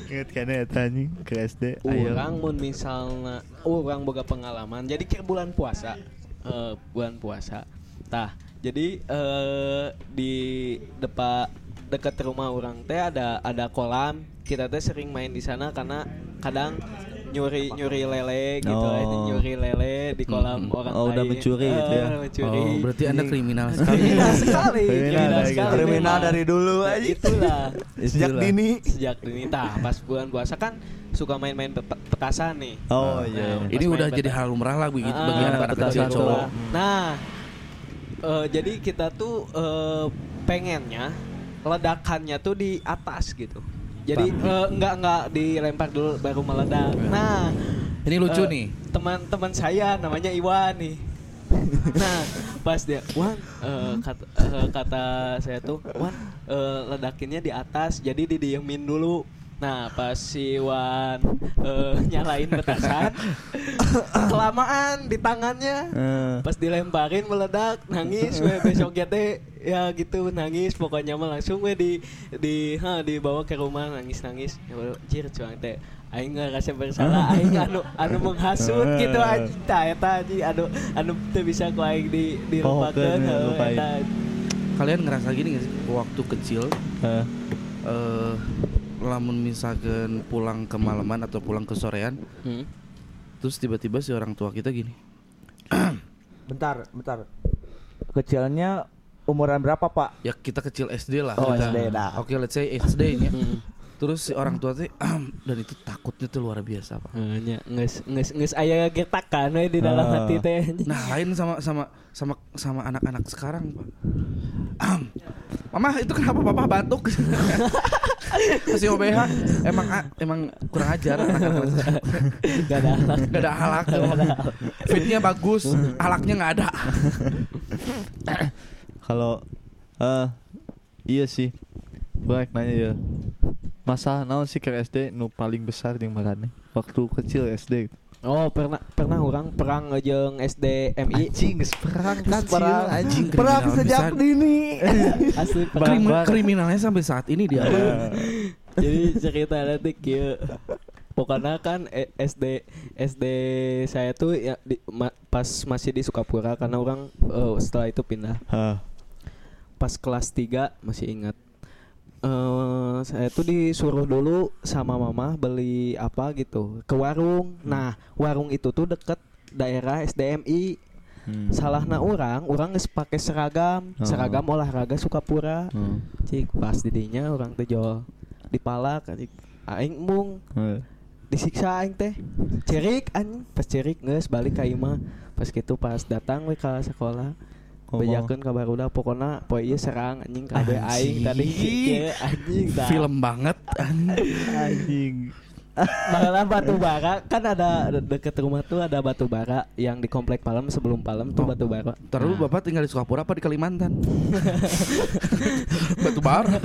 Speaker 1: Ingatkeun eta anjing ke SD.
Speaker 5: Orang mun misalnya orang boga pengalaman jadi ke bulan puasa eh, bulan puasa tah jadi eh, di depan dekat rumah orang teh ada ada kolam kita teh sering main di sana karena kadang nyuri nyuri lele gitu
Speaker 1: Oh.
Speaker 5: anjing, nyuri lele di kolam
Speaker 3: Mm-mm.
Speaker 5: orang
Speaker 1: Oh, udah mencuri gitu ya.
Speaker 5: Eh, mencuri
Speaker 3: Oh, berarti Anda
Speaker 5: Anjing.
Speaker 3: kriminal sekali.
Speaker 5: kriminal sekali
Speaker 1: Kriminal
Speaker 5: sekali
Speaker 2: kriminal dari dulu
Speaker 5: Nah,
Speaker 2: aja.
Speaker 5: itulah
Speaker 2: Sejak
Speaker 1: Itulah.
Speaker 2: dini.
Speaker 5: sejak dini tah pas bulan puasa kan suka main-main peta- petasan nih
Speaker 1: Oh
Speaker 5: Nah,
Speaker 1: iya.
Speaker 5: pas
Speaker 3: Ini udah jadi hal lumrah lah begitu
Speaker 5: Ah,
Speaker 3: bagi anak-anak kecil cowok.
Speaker 5: Nah, eh, jadi kita tuh eh, pengennya ledakannya tuh di atas gitu. Jadi eh, nggak nggak dilempar dulu baru meledak. Nah,
Speaker 3: Ini lucu
Speaker 5: eh,
Speaker 3: nih.
Speaker 5: Teman-teman saya namanya Iwan nih. nah, pas dia Wan eh, kata, eh, kata saya tuh Wan eh, ledakinnya di atas jadi didiemin dulu. Nah, pas si Wan eh, nyalain petasan kelamaan di tangannya pas dilemparin meledak nangis besoknya teh ya gitu. Nangis. Pokoknya mah langsung we di di ha dibawa ke rumah. Nangis nangis. Ya jir cuang teh aing ngerasa bersalah. Aing anu anu menghasut gitu anjing. Tah eta anjing. Anu anu teu bisa ku aing di dilupakeun.
Speaker 1: Lupain.
Speaker 5: eta.
Speaker 3: Kalian ngerasa gini gak sih? Waktu kecil
Speaker 1: eh,
Speaker 3: eh lamun misalkan pulang ke malaman atau pulang ke sorean
Speaker 5: Hmm.
Speaker 3: terus tiba-tiba si orang tua kita gini.
Speaker 2: Bentar, bentar. Kecilnya umuran berapa, Pak?
Speaker 3: ya kita kecil SD lah
Speaker 2: Oh,
Speaker 3: kita.
Speaker 2: SD dah.
Speaker 3: oke let's say SD nya
Speaker 5: Hmm.
Speaker 3: terus si orang tua teh dan itu takutnya tuh luar biasa pak
Speaker 5: Heuh, nya geus geus geus aya getakan we di dalam
Speaker 1: Ah.
Speaker 5: hati teh anjing.
Speaker 3: nah lain sama sama sama sama anak-anak sekarang pak Mama itu kenapa papa batuk Masih OBH Emang emang kurang ajar anak-anak.
Speaker 5: Gak ada alat.
Speaker 3: Gak ada halak Fitnya bagus Halaknya gak ada
Speaker 1: kalau eh iya sih. Baik nanya ya. Masa naon sih ke SD nu paling besar yang marane waktu kecil SD gitu.
Speaker 5: Oh pernah pernah orang perang jeung SDMI
Speaker 1: Anjing geus perang kan
Speaker 5: perang.
Speaker 1: Anjing
Speaker 3: Perang sejak
Speaker 2: dini.
Speaker 5: asli perang.
Speaker 3: Krimi-
Speaker 1: Barbar.
Speaker 3: Kriminalnya sampai saat ini dia
Speaker 5: Jadi cerita nanti kieu Pokoknya kan eh, SD SD saya tuh ya di- ma- pas masih di Sukapura karena orang eh, setelah itu pindah.
Speaker 1: Hah.
Speaker 5: Pas kelas 3 masih ingat. eh saya tuh disuruh dulu sama mama beli apa gitu ke warung. Nah, warung itu tuh deket daerah SDMI.
Speaker 1: Hmm.
Speaker 5: Salahna orang, orang geus pakai seragam,
Speaker 1: Oh.
Speaker 5: seragam olahraga Sukapura.
Speaker 1: Hmm.
Speaker 5: Cik pas didinya orang teh jual dipalak cik. aing mung
Speaker 1: Heeh.
Speaker 5: disiksa aing teh cerik anjing pas cerik geus balik ka imah pas gitu pas datang we ka sekolah
Speaker 1: Ngomong.
Speaker 5: bejakeun ka barudak pokona poe ieu serang anjing kabeh aing tadi anjing tah.
Speaker 3: Film banget.
Speaker 1: Anjing.
Speaker 5: Malah batu bara kan ada de- deket rumah tuh ada batu bara yang di komplek Palem sebelum Palem tuh
Speaker 3: Oh.
Speaker 5: batu bara.
Speaker 3: Terus bapak tinggal di Sukapura apa di Kalimantan? Batu bara.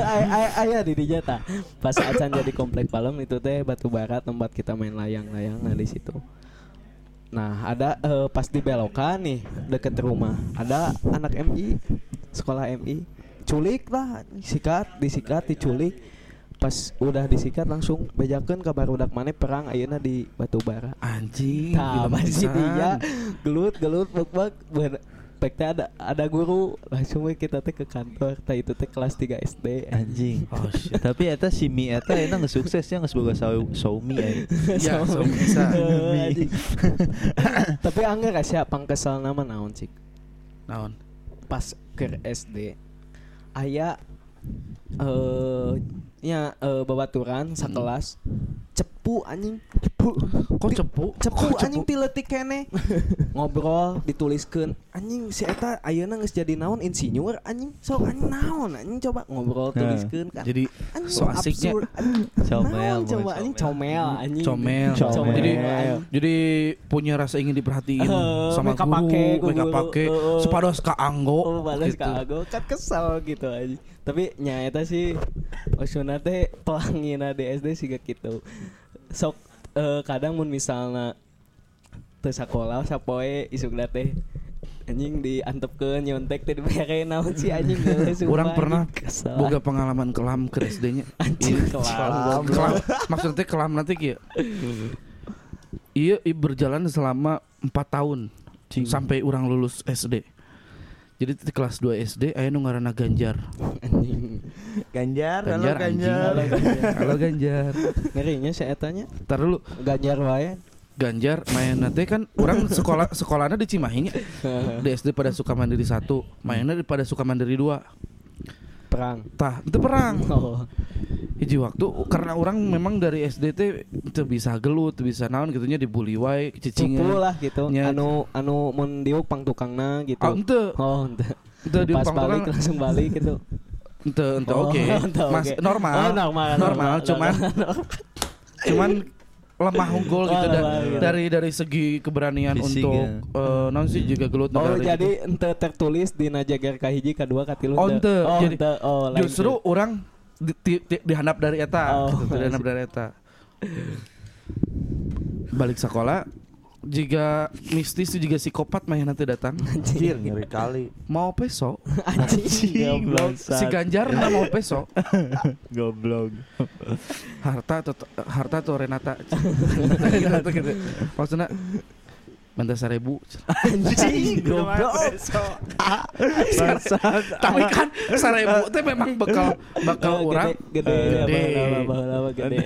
Speaker 5: Ay- ay- Aya di dinya tah. Pas acan jadi komplek Palem itu teh batu bara tempat kita main layang-layang nah di situ. Nah, ada eh, pas di belokan nih deket rumah. Ada anak MI, sekolah MI. Culik lah, sikat, disikat, diculik. Pas udah disikat langsung bejakeun ka barudak maneh perang ayeuna di batu bara.
Speaker 3: Anjing.
Speaker 5: Nah, masih dia gelut gelut bek bek Pek teh ada ada guru langsung kita teh ke kantor tah itu teh kelas 3 SD
Speaker 1: Anjing.
Speaker 3: Oh shit.
Speaker 1: Tapi eta si Mi eta enak nggak sukses ya nggak sebagai Xiaomi ya.
Speaker 3: Ya.
Speaker 5: Anjing. Tapi angger asa pangkesal nama naon cik
Speaker 3: Naon?
Speaker 5: pas ke SD aya eh nya eh, babaturan sakelas cepu anjing cepu
Speaker 3: Kok cepu?
Speaker 5: cepu
Speaker 3: Kok
Speaker 5: anjing tiletik kene ngobrol dituliskeun anjing si eta ayeuna geus jadi naon insinyur anjing sok anjing naon anjing coba ngobrol
Speaker 1: Nah.
Speaker 5: tuliskeun kan
Speaker 3: Jadi
Speaker 5: anjing
Speaker 3: so asiknya.
Speaker 5: anjing.
Speaker 1: Comel,
Speaker 5: coba anjing comel anjing
Speaker 3: Comel.
Speaker 1: Comel.
Speaker 3: Jadi
Speaker 5: Comel.
Speaker 3: jadi punya rasa ingin diperhatiin
Speaker 5: Eh,
Speaker 3: sama
Speaker 5: mereka
Speaker 3: guru,
Speaker 5: pake,
Speaker 3: mereka pakai
Speaker 5: Eh,
Speaker 3: sepados ka anggo.
Speaker 5: Oh,
Speaker 3: gitu.
Speaker 5: ka aku kan kesal gitu aja. Tapi nya eta sih maksudna teh pelangina di SD sih gitu. Sok eh, kadang mun misalna teu sakola sapoe isukna teh anjing diantepkeun nyontek teh dibere naon sih anjing
Speaker 3: Orang pernah
Speaker 5: kesel.
Speaker 3: boga pengalaman kelam ke SD-nya.
Speaker 5: Anjing, kelam.
Speaker 3: kelam. Maksudnya kelam nanti kieu. Iya, iya berjalan selama 4 tahun sampai orang lulus SD. Jadi di kelas 2 SD aya nu ngaranna Ganjar.
Speaker 5: anjing.
Speaker 2: Ganjar, halo
Speaker 3: Ganjar. Halo Ganjar.
Speaker 5: Ngerinya si etanya
Speaker 3: Entar dulu
Speaker 5: Ganjar wae.
Speaker 3: Ganjar main nanti kan orang sekolah sekolahnya di Cimahi di SD pada suka mandiri satu mainnya pada suka mandiri dua
Speaker 5: Perang.
Speaker 3: tah itu perang
Speaker 5: Oh.
Speaker 3: hiji waktu karena orang memang dari SD teh teu bisa gelut bisa naon gitunya dibully wae cicingan
Speaker 5: lah gitu.
Speaker 3: Nya.
Speaker 5: Anu anu mun diuk pang tukangna gitu.
Speaker 3: oh ente
Speaker 5: Oh, ente.
Speaker 3: ente di
Speaker 5: Pas
Speaker 3: pang
Speaker 5: balik
Speaker 3: tukang
Speaker 5: langsung balik gitu.
Speaker 3: ente ente
Speaker 5: Oh,
Speaker 3: oke
Speaker 5: ente
Speaker 3: mas
Speaker 5: oke.
Speaker 3: normal
Speaker 5: Oh, normal, normal,
Speaker 3: cuman cuman lemah unggul gitu da-
Speaker 5: gitu.
Speaker 3: dari dari segi keberanian
Speaker 1: Fisik
Speaker 3: untuk
Speaker 1: ya.
Speaker 3: eh, non sih juga gelut
Speaker 5: Oh, jadi
Speaker 3: gitu.
Speaker 5: ente tertulis di najagar kahiji kadua katilu
Speaker 3: Oh, ente.
Speaker 5: Oh,
Speaker 3: Jadi,
Speaker 5: ente. Oh,
Speaker 3: justru
Speaker 5: tuh.
Speaker 3: orang di, di, di, dihandap dari eta
Speaker 5: Oh,
Speaker 3: gitu, dihandap dari eta balik sekolah jika mistis juga psikopat mah nanti datang.
Speaker 2: Anjir, ngeri kali.
Speaker 3: mau peso.
Speaker 5: Anjing. Goblok.
Speaker 3: si Ganjar mah mau peso.
Speaker 1: Goblok.
Speaker 3: harta atau harta atau Renata gitu, maksudnya minta seribu
Speaker 5: Anjing goblok.
Speaker 3: tapi kan seribu itu memang bakal bakal orang
Speaker 5: gede gede,
Speaker 3: gede.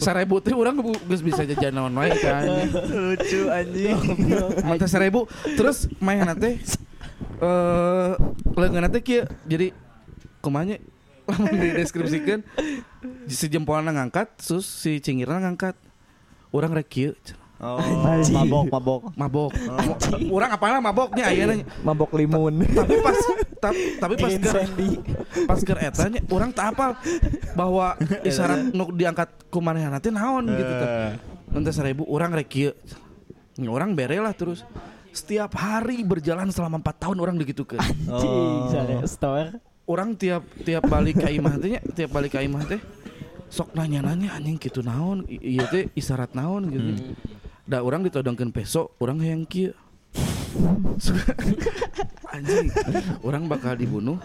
Speaker 3: seribu itu orang geus bisa jajan naon wae kan.
Speaker 1: Lucu anjing.
Speaker 3: Mantan seribu Terus main nanti eh Lengan nanti kia Jadi Kumanya Lamun dideskripsikan Si jempolnya ngangkat Terus si cingirnya ngangkat. Orang rek kieu
Speaker 1: Oh, mabok mabok.
Speaker 3: Mabok Orang apalah maboknya Ayeuna
Speaker 2: Mabok limun.
Speaker 3: Tapi pas ta- Tapi pas ke. Pas ke etanya Orang tak apal Bahwa Isyarat nu diangkat Kumanehan nanti naon gitu teh.
Speaker 1: Eh.
Speaker 3: Nanti seribu Orang rek kieu Orang bere lah terus Setiap hari berjalan selama 4 tahun orang begitu ke
Speaker 5: Anjing, sare store.
Speaker 3: orang tiap tiap balik ke imah teh tiap balik ke imah teh sok nanya-nanya anjing gitu naon iya teh isyarat naon gitu da orang ditodongkeun peso orang yang Suka- anjing orang bakal dibunuh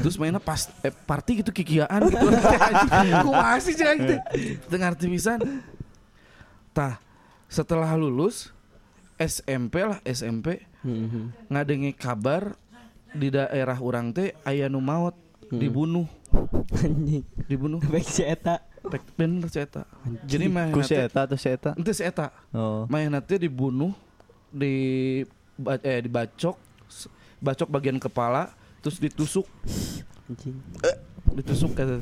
Speaker 3: terus mainnya pas eh, party gitu kikiaan gitu. Anjing kumaha sih cai teh teu ngarti pisan. Tah setelah lulus SMP lah SMP
Speaker 5: Mhm.
Speaker 3: ngadenge kabar di daerah orang teh aya nu maot dibunuh.
Speaker 5: Anjing.
Speaker 3: dibunuh.
Speaker 5: Baik si eta.
Speaker 3: Pek bener si eta. Jadi mah
Speaker 1: Ku si eta atau si eta?
Speaker 3: ente si eta.
Speaker 1: Oh.
Speaker 3: mah teh dibunuh di eh dibacok bacok bagian kepala terus ditusuk.
Speaker 5: Anjing.
Speaker 3: ditusuk ke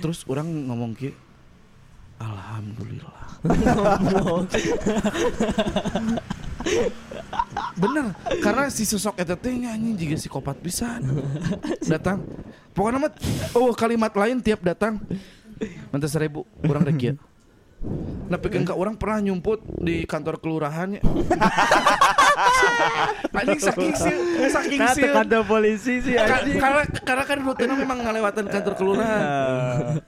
Speaker 3: terus orang ngomong ki alhamdulillah. Bener karena si sosok eta teh anjing juga psikopat pisan. Datang. Pokoknya mah oh kalimat lain tiap datang minta seribu orang rek kieu. Nah, pikir enggak orang pernah nyumput di kantor kelurahannya. anjing saking sih, saking
Speaker 1: Nah,
Speaker 3: sih.
Speaker 1: kantor polisi sih anjing.
Speaker 3: karena karena kan rutinnya memang ngelewatan kantor kelurahan.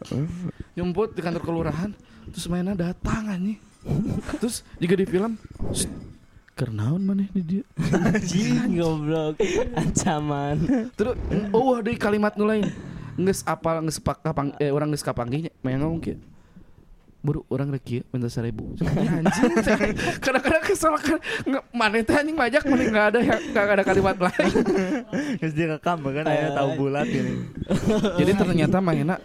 Speaker 3: Nyumput di kantor kelurahan, terus mainnya datang anjing. Terus juga di film "Sst, Kernaun mana di dia
Speaker 5: Anjing goblok. Ancaman.
Speaker 3: Terus oh ada kalimat nu lain Nges apal nges pak eh orang nges kapangginya Main ngomong kieu. Buru orang rek kieu minta seribu Anjing Kadang-kadang kesel kan Mana teh anjing majak Mana nggak ada yang nggak ada kalimat lain
Speaker 1: Terus direkam kan aya tahu bulat ini.
Speaker 3: Jadi ternyata mainnya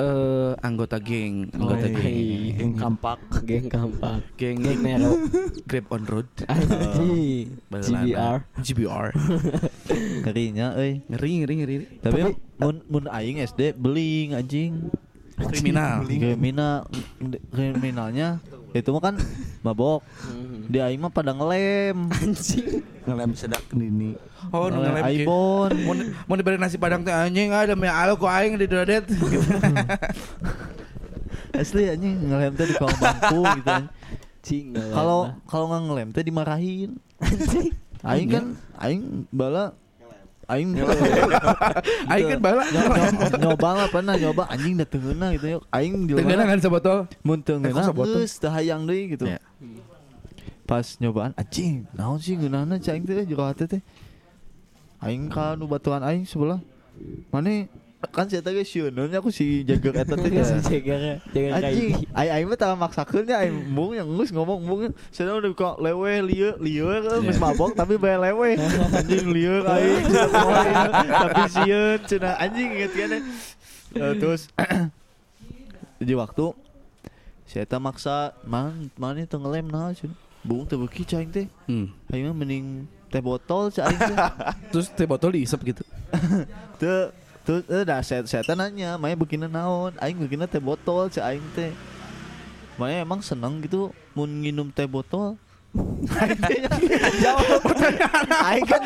Speaker 3: eh anggota geng Anggota
Speaker 1: Oh,
Speaker 3: geng
Speaker 2: Yang kampak.
Speaker 5: Geng kampak.
Speaker 3: Geng
Speaker 5: Geng Nero.
Speaker 3: Grab on road
Speaker 5: Anjing. GBR.
Speaker 3: GBR
Speaker 1: Ngerinya euy.
Speaker 3: Ngeri ngeri ngeri
Speaker 1: Tapi mun mun aing SD beling anjing.
Speaker 3: Kriminal
Speaker 1: Kriminal kriminalnya itu mah kan mabok. Di aing mah pada ngelem.
Speaker 5: Anjing.
Speaker 2: Ngelem sedak nini.
Speaker 3: Oh nu
Speaker 1: Ngelem. Aibon.
Speaker 3: mau mau diberi nasi padang teh anjing ada mie alo ku aing di dodet
Speaker 1: Asli anjing ngelem teh di kolong bangku gitu anjing.
Speaker 5: Cing.
Speaker 1: Kalau kalau nggak ngelem teh dimarahin. Aing kan aing bala aing
Speaker 3: aing kan bala
Speaker 1: nyoba, lah pernah nyoba anjing da teungeuna gitu. Aing di
Speaker 3: Tenggelam kan sebotol
Speaker 1: mun teungeuna geus teu hayang deui gitu.
Speaker 3: Ya.
Speaker 1: Pas nyobaan anjing, naon sih geunana cai aing teh jero hate teh. Aing ka nu batuan aing sebelah. Mane kan saya tadi sieunnya aku si jaga eta teh.
Speaker 5: Si jaga jaga
Speaker 1: Anjing, ai aing mah tah maksakeun nya aing mung yang geus ngomong mung saya udah kok lewe lieu lieu geus mabok tapi bae lewe. Anjing lieu kumaha ieu, tapi sieun cenah anjing inget kan. Eh, terus di waktu saya teh maksa man mana teu ngelem nah cenah. Bung teu beuki cai aing teh.
Speaker 3: hmm.
Speaker 1: Aing mah mending teh botol cai aing teh.
Speaker 3: terus teh botol diisep gitu
Speaker 1: Tuh tuh eh, dah saya saya nanya, "Maya begini naon?" Aing begini teh botol cek aing teh. Maya emang seneng gitu mun nginum teh botol. Jawab pertanyaan aing kan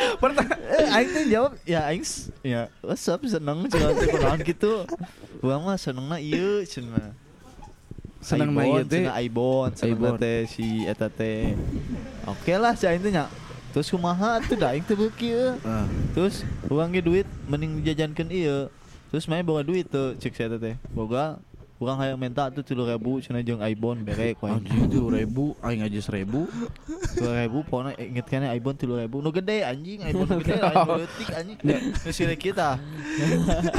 Speaker 1: eh, aing teh jawab ya aing ya resep seneng cenah teh kunaon gitu. Urang mah senengna ieu cenah.
Speaker 3: Seneng mah ieu teh.
Speaker 1: Aibon, seneng teh si eta teh. Oke lah si aing teh. Terus kumaha tuh da aing teh beuki euy.
Speaker 3: Ah.
Speaker 1: Terus uang ge duit mending dijajankeun ieu. Terus main bawa duit tuh cek saya teh. Boga urang hayang minta tuh 3000 cenah jeung Ibon bere ku aing.
Speaker 3: anjing tuh ribu aing aja seribu
Speaker 1: 3000 pokona inget kan Ibon 3000 nu gede anjing Ibon nu gede leutik anjing. Nu sire kita.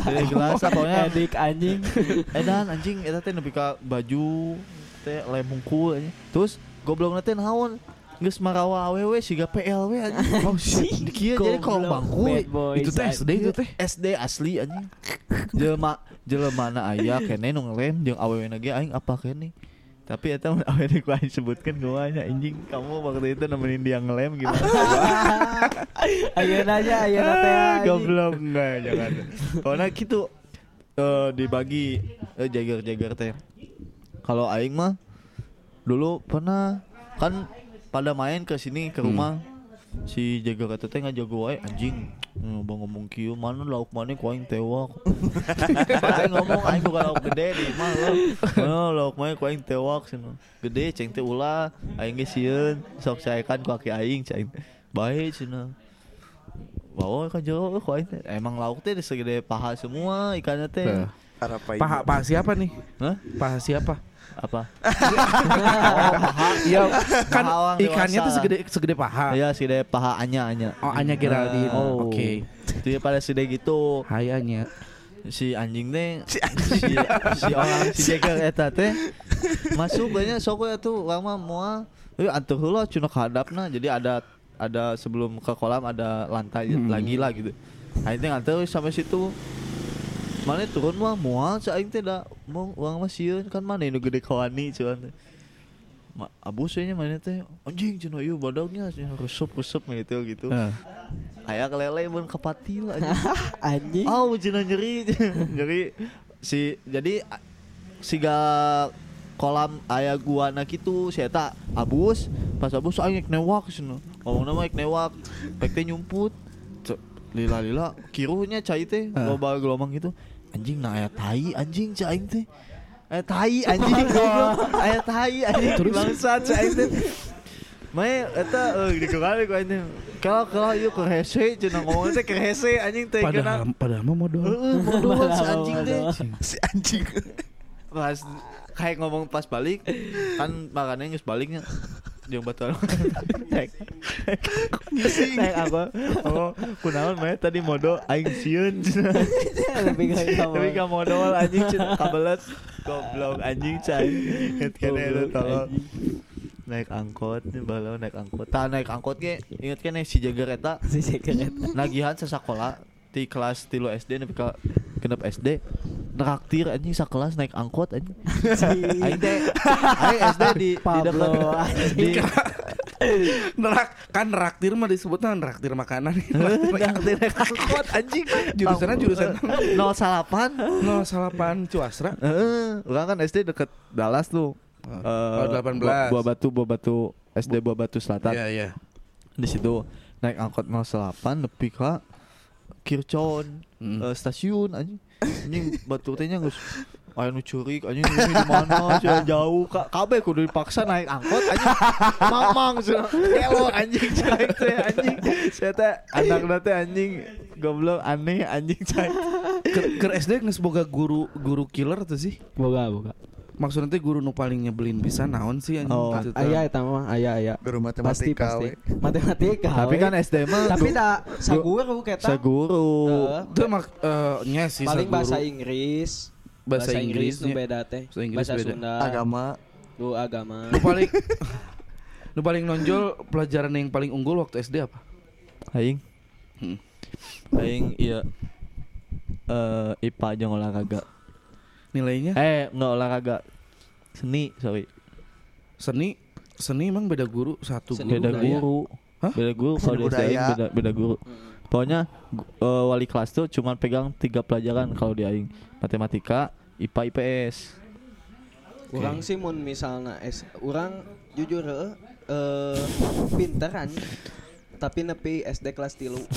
Speaker 1: Dari gelas pokoknya
Speaker 5: Edik anjing.
Speaker 1: edan anjing eta teh nepi ka baju teh lem hungkul anjing. Terus goblokna teh naon? Geus marawa awewe siga PLW anjing. Oh shit. Dikieu jadi
Speaker 5: Goblok,
Speaker 1: bangku.
Speaker 3: itu teh SD itu teh
Speaker 1: SD asli anjing. Jelema jelema na aya kene nu ngelem jeung awewe ge aing apa kene. Tapi eta mun awewe ku aing sebutkeun gua nya anjing kamu waktu itu nemenin dia ngelem gimana?
Speaker 5: Ayeuna aja ayeuna teh. anjing.
Speaker 1: Goblok enggak jangan. Karena gitu eh dibagi eh, jagar-jagar teh. Kalau aing mah dulu pernah kan pada main ke sini ke rumah. Si jaga kata teh ngajago wae anjing. Ngomong ngomong kieu mana lauk mana ku aing tewak. Aing ngomong aing bukan lauk gede di mah lo. Mana lauk mana ku aing tewak cenah gede ceng teh ulah aing ge sieun sok saekan ku aki aing ceng bae cenah bawa kan jauh ku aing emang lauk teh segede paha semua ikannya teh.
Speaker 3: Nah. Paha paha siapa nih?
Speaker 1: Hah?
Speaker 3: paha siapa
Speaker 1: apa?
Speaker 3: Iya kan ikannya tuh segede segede paha.
Speaker 1: Iya segede paha anya anya.
Speaker 3: Oh Anya Geraldine.
Speaker 1: Oh.
Speaker 3: oke.
Speaker 1: Dia pada segede gitu.
Speaker 3: Hai Anya.
Speaker 1: Si anjing teh si, si, orang si jeger eta teh masuk banyak sok ya tuh lama moal eh atuh heula cuna hadapna jadi ada ada sebelum ke kolam ada lantai
Speaker 3: Hmm.
Speaker 1: lagi lah gitu. Teh nganter sampai situ mana turun mah moal cak aing teh da mau uang mah sieun kan mana nu gede kawani cuman teh. Ma, abus nya mana teh anjing cenah ieu badagnya cenah resep resep gitu gitu.
Speaker 3: Eh.
Speaker 1: aya kelele mun kepatil anjing.
Speaker 5: Anjing.
Speaker 1: Oh, cenah nyeri, nyeri si jadi a- siga kolam aya guana gitu si eta abus pas abus aing newak cenah. Ngomong nama rek newak pek teh nyumput lila lila kirunya cai teh loba gelombang gitu anjing nah aya tai anjing aing teh aya tai anjing goblok aya tai anjing bangsat cai aing teh Mae eta eh di kali ku anjing. Kalau kalau ieu ke hese cenah ngomong teh ke hese anjing teh kena.
Speaker 3: padahal mah modal.
Speaker 1: Heeh, modal si anjing teh.
Speaker 2: si anjing
Speaker 1: Pas kayak ngomong pas balik kan makannya geus baliknya jeung batal. Tek. Tek apa? Oh, kunaon mae tadi modo aing sieun. Tapi ka modal anjing cenah kabelet goblok anjing cai. Kene eta tolong. Naik angkot, balau naik angkot. Tah naik angkot ge, inget kan si jager eta
Speaker 6: Si seket.
Speaker 1: nagihan sesakola di kelas tilu SD nepi ka genep SD traktir anjing sakelas naik angkot anjing aing teh aing SD di di
Speaker 6: Pablo,
Speaker 1: dekat di
Speaker 3: Nerak kan raktir mah disebutnya raktir makanan.
Speaker 1: traktir naik angkot anjing
Speaker 3: Jurusannya jurusan
Speaker 1: 08
Speaker 3: 08 Cuasra.
Speaker 1: Heeh, urang kan SD deket Dallas tuh.
Speaker 3: Oh,
Speaker 1: Eh,
Speaker 3: 18.
Speaker 1: Buah, Buah Batu, Buah Batu SD Buah Batu Selatan.
Speaker 3: Iya iya.
Speaker 1: Di situ naik angkot 08 nepi ka Kircon
Speaker 3: Hmm.
Speaker 1: eh, stasiun anjing. Anjing batu teh nya geus aya nu curik anjing ini di mana sudah jauh ka kabeh kudu dipaksa naik angkot anjing. Mamang sudah kelo anjing cai teh anjing. Saya teh anak teh anjing goblok aneh anjing cai.
Speaker 3: Ke, ke SD geus boga guru guru killer tuh sih.
Speaker 6: Boga boga.
Speaker 3: Maksudnya teh guru nu paling nyebelin bisa naon sih anjing
Speaker 1: Oh.
Speaker 3: gitu teh.
Speaker 6: Aya eta mah, aya aya.
Speaker 2: guru
Speaker 6: Pasti
Speaker 2: matematika
Speaker 6: pasti.
Speaker 2: we.
Speaker 6: Matematika.
Speaker 1: Tapi kan SD mah
Speaker 6: tapi da saguru keta.
Speaker 1: seguru.
Speaker 6: Heeh.
Speaker 3: Itu mak eh, nya sih
Speaker 6: Paling
Speaker 3: saguru.
Speaker 6: bahasa Inggris.
Speaker 3: Bahasa
Speaker 6: Inggris nu beda teh.
Speaker 3: Bahasa Inggris
Speaker 6: Bahasa
Speaker 3: beda.
Speaker 6: Sunda.
Speaker 2: agama
Speaker 6: Nu agama.
Speaker 3: Nu paling Nu paling nonjol pelajaran yang paling unggul waktu SD apa?
Speaker 1: Aing.
Speaker 3: Hmm.
Speaker 1: Aing iya eh IPA jeung olahraga.
Speaker 3: Nilainya
Speaker 1: Eh, enggak olahraga. Seni, sorry.
Speaker 3: seni seni emang beda guru satu
Speaker 6: Seni
Speaker 3: guru.
Speaker 1: Beda
Speaker 6: budaya.
Speaker 1: guru.
Speaker 3: Hah?
Speaker 1: Beda guru kalau di Aing beda beda guru. Pokoknya gu- eh, wali kelas tuh cuma pegang tiga pelajaran kalau di aing. Matematika, IPA, IPS.
Speaker 5: Urang sih mun misalnya es urang jujur eh pinter kan tapi nepi SD kelas tilu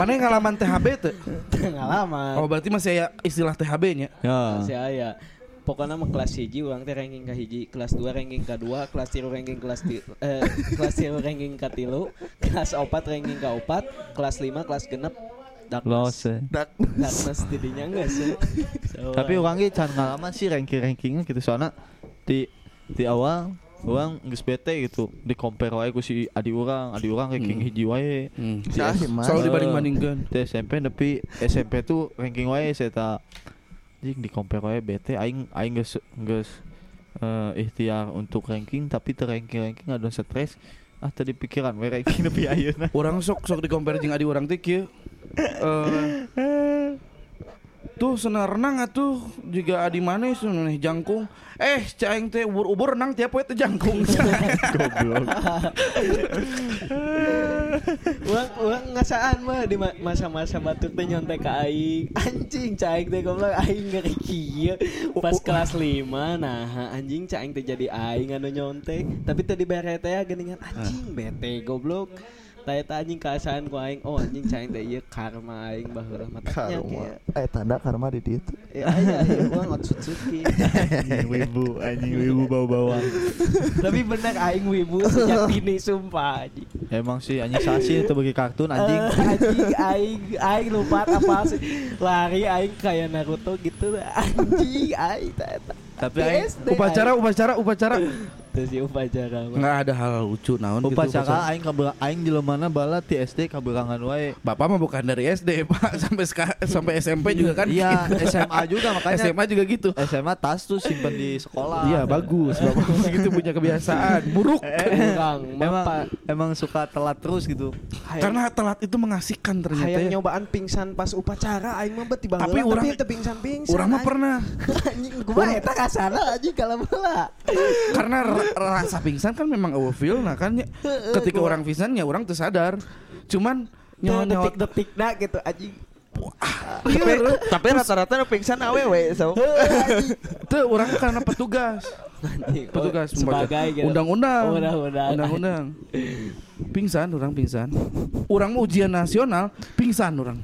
Speaker 3: Mana yang ngalaman THB tuh?
Speaker 6: Pengalaman.
Speaker 3: Oh berarti masih ada istilah THB nya.
Speaker 1: Ya.
Speaker 5: masih aya pokoknya mah kelas hiji urang teh ranking ka hiji kelas 2 ranking ka 2 kelas 3 ranking kelas ti, eh, kelas 3 ranking ka tilu kelas 4 ranking ka 4 kelas 5 kelas genep
Speaker 1: eh.
Speaker 2: dak
Speaker 5: darkness tidinya enggak sih So,
Speaker 1: Tapi orang ge can ngalaman sih ranking-rankingnya gitu soalnya di di awal orang geus bete gitu di compare wae ku si adi urang, adi urang ranking hiji wae.
Speaker 3: Hmm. Selalu dibanding-bandingkan.
Speaker 1: Di SMP tapi SMP tuh ranking wae saya tak Jing di compare wae bete aing aing geus geus eh, ikhtiar untuk ranking tapi ter ranking ranking ada stres ah tadi pikiran we ranking lebih ayeuna
Speaker 3: Orang sok sok di compare jeung adi orang teh kieu. Eh Tuh senang renang atuh juga adi mana nih jangkung. Eh, caing teh ubur-ubur renang tiap poe teh jangkung.
Speaker 1: goblok
Speaker 5: Urang urang ngasaan mah di ma- masa-masa batuk teh nyontek ka aing. Anjing caing teh goblok aing ngeri kieu. Pas kelas 5 nah anjing caing teh jadi aing anu nyontek. Tapi tadi bere teh geuningan anjing bete goblok. Teh anjing kaasaan ku aing. Oh anjing caing teh ieu karma aing baheula mah tanya
Speaker 2: karma eh tanda karma di dieu.
Speaker 5: Ya aya urang otsutsuki.
Speaker 1: anjing wibu anjing wibu bau bawang
Speaker 5: Tapi bener aing wibu sejak dini sumpah anjing.
Speaker 1: emang sih anjing sasi itu bagi kartun anjing
Speaker 5: Eh, anjing. aing aing lupa apa sih. Lari aing kayak Naruto gitu anjing aing ta eta
Speaker 1: tapi aing
Speaker 3: upacara upacara upacara
Speaker 5: terus si upacara
Speaker 3: nggak ada hal lucu naon gitu
Speaker 1: upacara aing kabel aing di mana bala ti SD kaberangan wae
Speaker 3: Bapak mah bukan dari SD, Pak. Sampai sampai SMP juga kan.
Speaker 1: iya
Speaker 3: gitu.
Speaker 1: SMA juga makanya
Speaker 3: SMA juga gitu.
Speaker 1: SMA tas tuh simpen di sekolah
Speaker 3: Iya, bagus. Bapak gitu punya kebiasaan. Buruk.
Speaker 5: Urang mah
Speaker 1: emang
Speaker 5: pa-
Speaker 1: emang suka telat terus gitu
Speaker 3: Karena telat itu mengasihkan ternyata.
Speaker 5: hayang
Speaker 3: ya.
Speaker 5: nyobaan pingsan pas upacara aing mah beti
Speaker 3: Tapi urang-
Speaker 5: tapi teu pingsan-pingsan
Speaker 3: Orang mah pernah.
Speaker 5: anjing gua eta kasana anjing kalau bola
Speaker 3: Karena rasa pingsan kan memang eueuh feel nah kan ya. Ketika orang pingsan ya orang tuh sadar. Cuman nyawa nyawa
Speaker 5: detik-detik dah gitu anjing
Speaker 2: tapi tapi rata-rata pingsan awewe so
Speaker 3: Itu orang karena petugas. Petugas
Speaker 5: Oh, sebagai gitu.
Speaker 3: undang-undang.
Speaker 5: Undang-undang.
Speaker 3: Pingsan orang pingsan. Orang mau ujian nasional pingsan orang.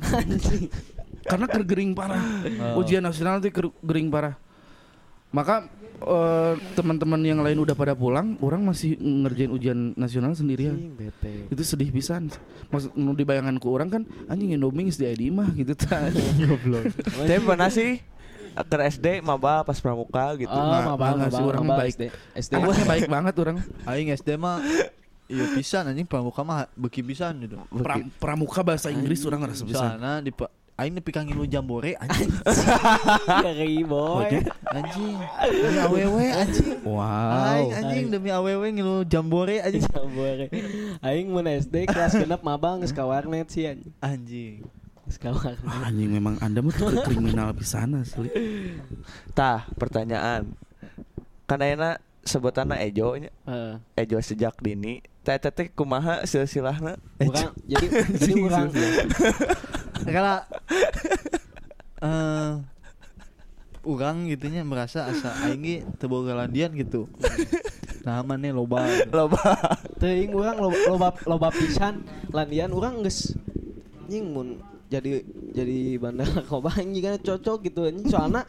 Speaker 3: Karena kergering parah. Ujian nasional itu gering parah. Maka eh, teman-teman yang lain udah pada pulang, orang masih ngerjain ujian nasional sendirian.
Speaker 5: Bete.
Speaker 3: Itu sedih pisan. Maksud nu di bayanganku orang kan anjing Indomie di ID mah gitu tah.
Speaker 2: tapi pernah sih ke SD maba pas pramuka gitu
Speaker 5: Oh,
Speaker 3: Nah, enggak sih, orang baik.
Speaker 5: SD. SD.
Speaker 3: Baik banget orang.
Speaker 1: Aing SD mah Iya pisan anjing pramuka mah beki pisan gitu.
Speaker 3: Pra- pramuka bahasa Inggris orang ngerasa bisa.
Speaker 1: Sana di Aing nepi ka ngilu jambore anjing.
Speaker 5: Ngeri boy.
Speaker 1: Anjing. Demi awewe anjing.
Speaker 3: Wow.
Speaker 1: Aing anjing demi awewe ngilu jambore anjing.
Speaker 5: Jambore. Aing mun SD kelas genep mabal geus ka warnet sih anjing.
Speaker 1: Anjing.
Speaker 5: Geus ka warnet.
Speaker 3: Ah, anjing memang anda mah tuh kriminal pisan asli.
Speaker 2: tah pertanyaan kan ayeuna sebutanna Ejo nya
Speaker 5: Heeh.
Speaker 2: Ejo sejak dini teh kumaha silsilahna
Speaker 5: Urang jadi jadi urang
Speaker 1: Kalau eh urang gitunya merasa asa aing ge teu boga landian gitu. Nah mana loba. gitu.
Speaker 2: loba
Speaker 5: teuing urang loba loba, loba pisan landian urang geus nying mun jadi jadi bandar narkoba anjing kan cocok gitu anjing soalna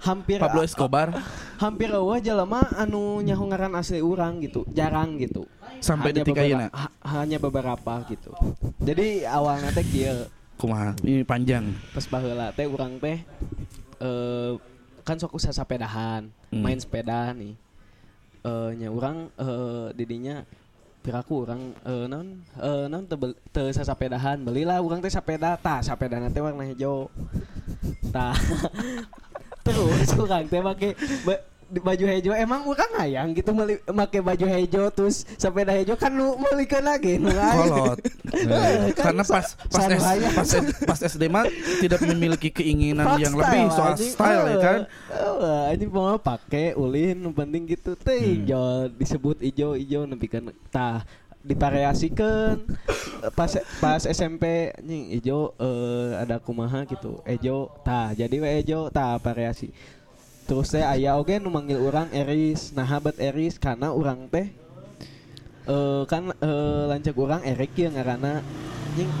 Speaker 5: hampir
Speaker 3: Pablo Escobar.
Speaker 5: Hampir eueuh jelema anu nyaho ngaran asli urang gitu. Jarang gitu.
Speaker 3: Sampai
Speaker 5: Hanya
Speaker 3: detik ayeuna.
Speaker 5: ha- hanya beberapa gitu. Jadi awalnya teh kieu.
Speaker 3: Kumaha? Ini panjang.
Speaker 5: pas baheula teh urang teh eh kan sok usah sapedahan
Speaker 3: Hmm.
Speaker 5: main sepeda nih. Eh nya urang eh didinya piraku urang eh naon? Eh naon teu bel- teu sasapedahan belilah urang teh sapeda tah sapeda teh warna hijau. Tah terus urang teh ba- di baju hijau emang urang hayang gitu meuli make baju hijau terus sepeda hijau kan nu meulikeun lagi nu.
Speaker 3: Kolot.
Speaker 5: Eh, kan
Speaker 3: Karena pas pas S, pas, pas SD mah tidak memiliki keinginan yang lebih soal
Speaker 5: anjing.
Speaker 3: style ya
Speaker 5: Eh,
Speaker 3: kan.
Speaker 5: eh, anjing mau pakai ulin penting gitu teh
Speaker 3: Hmm.
Speaker 5: hijau disebut hijau hijau nepi kan tah divariasikan pas pas SMP anjing hijau eh, ada kumaha gitu. Hijau tah jadi we hijau tah variasi terus teh aya oge nu orang Eris. Nah habat Eris karena orang teh? Eh kan eh, lanceuk orang Erik yang ngaranna anjing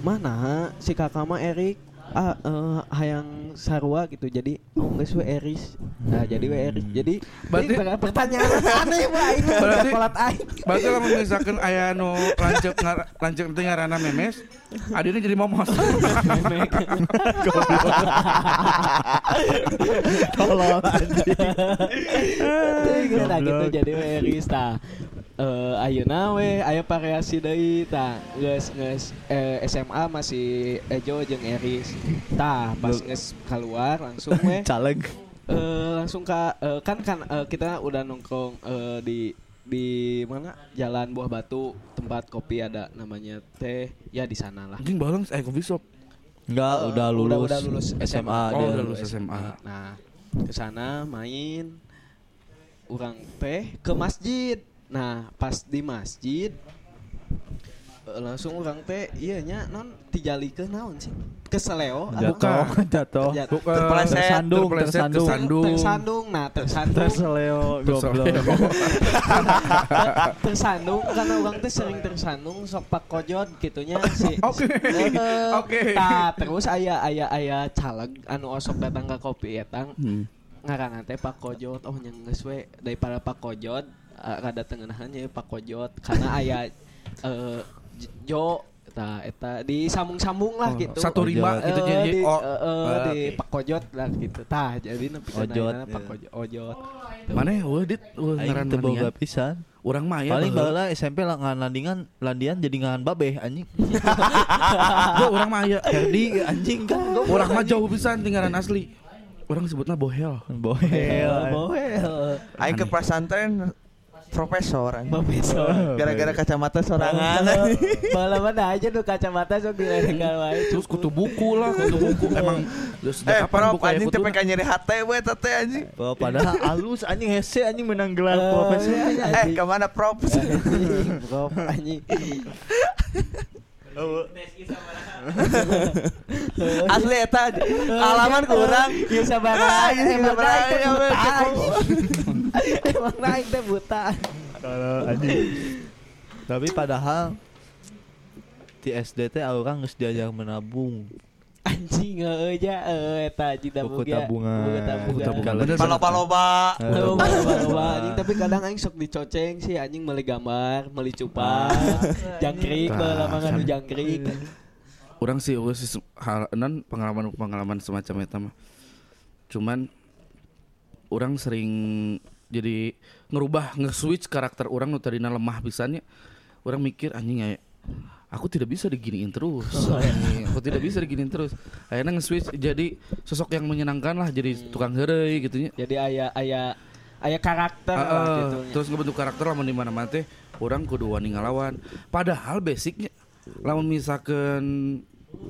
Speaker 5: mana si kakak mah Erik ah eh, hayang sarua gitu. Jadi oh geus we Eris. Nah jadi we Eris. Jadi
Speaker 3: Berarti-
Speaker 5: jadi per- pertanyaan aneh mah
Speaker 3: Berarti-
Speaker 5: kolat aing.
Speaker 3: Berarti lamun misalkan aya nu lanceuk ngar- lanceuk teh ngaranna memes, adina jadi momos.
Speaker 1: Tolong anjing.
Speaker 5: Nah gitu jadi we Eris tah eh ayeuna we aya variasi deui tah geus geus eh, SMA masih Ejo jeung Eris tah pas geus keluar langsung we
Speaker 1: Caleg.
Speaker 5: eh langsung ka eh, kan kan eh, kita udah nongkrong eh, di di mana Jalan Buah Batu tempat kopi ada namanya teh ya di sana lah
Speaker 3: Anjing balong eh coffee shop.
Speaker 1: Enggak,
Speaker 5: Eh,
Speaker 1: udah lulus.
Speaker 5: udah, udah lulus SMA,
Speaker 3: Oh,
Speaker 1: dia.
Speaker 3: udah lulus SMA.
Speaker 5: nah ke sana main orang teh ke masjid nah pas di masjid eh, langsung orang teh iya nya non tijali ke naon sih ke seleo anu,
Speaker 1: Jatuh, jatuh.
Speaker 2: Terpeleset,
Speaker 1: tersandung, tersandung.
Speaker 3: tersandung.
Speaker 5: nah tersandung
Speaker 1: Terseleo goblok.
Speaker 5: tersandung karena orang teh sering tersandung sok pak kojot gitunya sih
Speaker 3: Oke. Oke.
Speaker 5: tah terus aya aya aya caleg anu osok datang ke kopi etang
Speaker 3: Hmm.
Speaker 5: ngaranna teh Pak Kojot oh yang geus we daripada Pak Kojot uh, rada tengenahannya Pak Kojot karena aya eh J- Jo eta eta disambung-sambung lah
Speaker 3: Oh,
Speaker 5: gitu
Speaker 3: satu rima
Speaker 5: Eh,
Speaker 3: gitu jadi
Speaker 5: di,
Speaker 3: oh,
Speaker 5: eh, eh,
Speaker 3: ah,
Speaker 5: di. Pak Kojot lah gitu tah jadi nepi
Speaker 1: Ojot,
Speaker 5: Pak
Speaker 1: iya.
Speaker 5: Kojot Ojot
Speaker 3: Mana ya? Wah, dit, ngaran
Speaker 1: teu boga
Speaker 3: landian.
Speaker 1: pisan.
Speaker 3: Urang mah aya.
Speaker 1: Paling
Speaker 3: baheula.
Speaker 1: SMP lah ngan landingan landian jadi ngan babeh anjing.
Speaker 3: Gua urang mah aya.
Speaker 1: Herdi anjing kan
Speaker 3: Urang mah jauh pisan tinggalan asli. Urang sebutna bohel.
Speaker 1: Bohel.
Speaker 5: Bohel
Speaker 2: aing ke pesantren profesor.
Speaker 5: Profesor.
Speaker 2: Gara-gara kacamata sorangan
Speaker 5: Bala mana aja tuh kacamata sok diledekan wae
Speaker 3: Terus kutu buku lah, kutu buku. Emang
Speaker 2: eh prof
Speaker 3: aya
Speaker 2: anjing teh pengen nyeri hate we tete anjing.
Speaker 1: Oh, padahal alus anjing hese anjing menang gelar
Speaker 5: Eh,
Speaker 1: profesor.
Speaker 5: iya.
Speaker 2: eh ke mana
Speaker 5: prof? Prof anjing
Speaker 2: Asli eta alaman kurang.
Speaker 5: Ya sabar
Speaker 2: Ah,
Speaker 5: aja,
Speaker 2: iya,
Speaker 5: emang naik teh
Speaker 2: aja,
Speaker 5: buta. Emang naik teh buta
Speaker 1: Kalau anjing. Tapi padahal di SD teh orang geus diajar menabung.
Speaker 5: Anjing heeh ja eh eta anjing
Speaker 1: Buku tabungan.
Speaker 5: Buku tabungan
Speaker 2: Paloba-loba.
Speaker 5: Loba, loba, loba. Anjing tapi kadang aing sok dicoceng sih anjing meuli gambar, meuli cupak, jangkrik
Speaker 3: Tah,
Speaker 5: bae lama nganu
Speaker 3: kan.
Speaker 5: jangkrik.
Speaker 3: Orang sih eueuh sih hal non pengalaman-pengalaman semacam eta mah. Cuman orang sering jadi ngerubah nge-switch karakter orang nu tadina lemah pisannya. Orang mikir anjing ya aku tidak bisa diginiin terus. Anjing, aku tidak bisa diginiin terus. Akhirnya nge-switch jadi sosok yang menyenangkan lah jadi tukang heureuy gitu nya.
Speaker 5: Jadi aya aya aya karakter
Speaker 3: Ah,
Speaker 5: lah
Speaker 3: ah,
Speaker 5: gitu.
Speaker 3: terus ngebentuk karakter lamun di mana-mana teh orang kudu wani ngalawan. Padahal basicnya lamun misalkan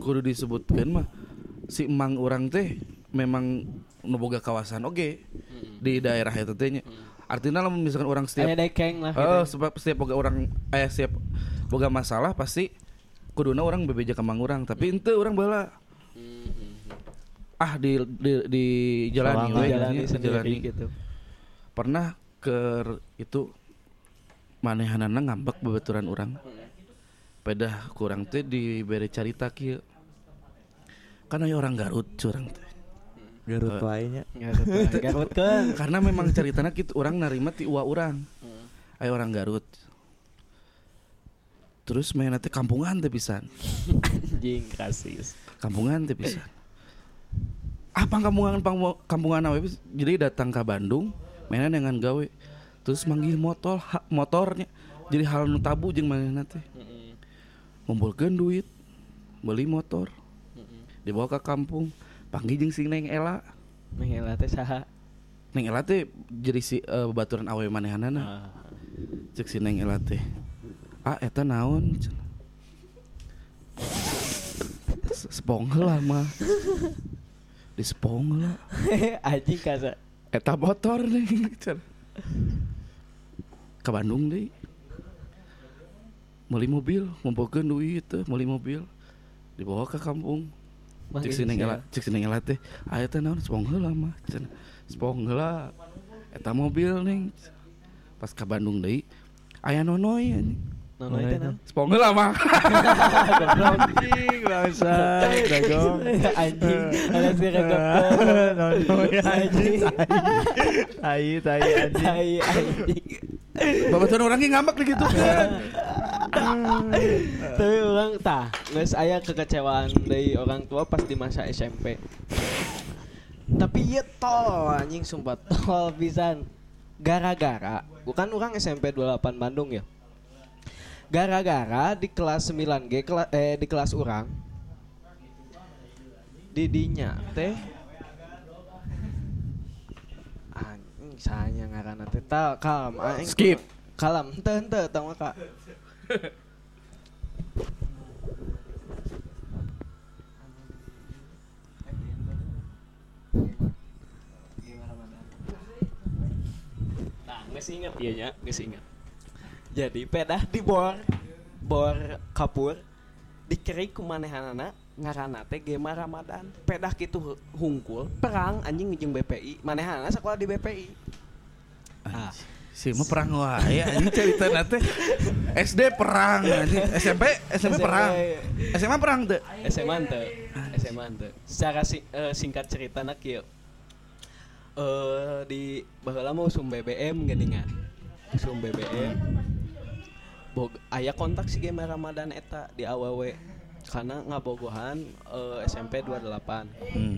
Speaker 3: kudu disebutkan mah si emang orang teh memang nuboga kawasan oke di daerah itu teh nya. Artinya lamun misalkan orang setiap
Speaker 5: dekeng lah
Speaker 3: Oh,
Speaker 5: gitu.
Speaker 3: sebab setiap boga orang eh setiap boga masalah pasti kuduna orang bebeja ke mang urang, tapi ente orang bala ah di di, di jalani we,
Speaker 5: Jalani
Speaker 3: dijalani.
Speaker 5: gitu.
Speaker 3: Pernah ke itu manehanana ngambek babaturan orang. Pedah kurang teh diberi carita kieu. Kan aya orang Garut curang teh.
Speaker 2: Garut lainnya.
Speaker 5: Garutkeun.
Speaker 3: Karena memang ceritanya gitu orang narima ti uwa orang. Aya orang Garut. Terus main teh kampungan teh pisan.
Speaker 5: Anjing rasis.
Speaker 3: Kampungan teh pisan. Apa kampungan kampungan pis- jadi datang ke Bandung mainan dengan gawe terus manggil motor ha- motornya jadi hal nu tabu jeung manehna teh ngumpulkeun duit beli motor dibawa ke kampung panggil jeung si Neng Ela
Speaker 5: Mengela teh saha?
Speaker 3: Neng Ela teh jadi si eh, baturan awe manehanana
Speaker 5: Ah.
Speaker 3: cek si Neng Ela teh ah eta naon? Cenah. S- sepong heula mah. Di sepong heula
Speaker 5: Anjing kasa.
Speaker 3: eta motor nih. Ke Bandung deh. Beli mobil ngumpulkeun duit teh beli mobil. Dibawa ke kampung. Cek si Neng Ela cek si Neng Ela teh. Ah naon? Sepong heula mah. Cenah sepong heula eta mobil nih. Pas ke Bandung deui aya nonoy anjing
Speaker 5: Nono itu nah.
Speaker 3: sepong heula mah
Speaker 1: Anjing bangsa, dagong.
Speaker 5: Anjing, ada si rekep.
Speaker 1: Nono ya anjing. Tai, tai anjing.
Speaker 5: Tai anjing.
Speaker 3: babaturan orangnya ngambek gitu
Speaker 5: Tapi orang tah, geus aya kekecewaan dari orang tua pas di masa SMP. Tapi ieu tol anjing sumpah tol pisan. Gara-gara bukan orang SMP 28 Bandung ya. Gara-gara di kelas 9G kela, eh di kelas orang didinya teh anjing sanya ngaranna teh tah kalem aing
Speaker 3: Skip.
Speaker 5: kalem henteu henteu tong maka
Speaker 4: Nah, nggak sih ingat iya nya, nggak sih ingat.
Speaker 5: Jadi pedah di bor bor kapur dikerik ku manehanana ngaranna teh Gema Ramadan. Pedah kitu hungkul perang anjing jeung BPI manehanana sekolah di BPI ah.
Speaker 3: Si mah perang wae anjing cerita nate SD perang anjing. SMP SMP perang. SMA perang teu
Speaker 5: SMA teu SMA teu secara si- eh, singkat cerita nak kieu. Eh di baheula mah usum BBM geuningan. Usum BBM Bog, aya kontak si Gema Ramadan eta di awewe karena ngabogohan eh, SMP 28
Speaker 3: hmm.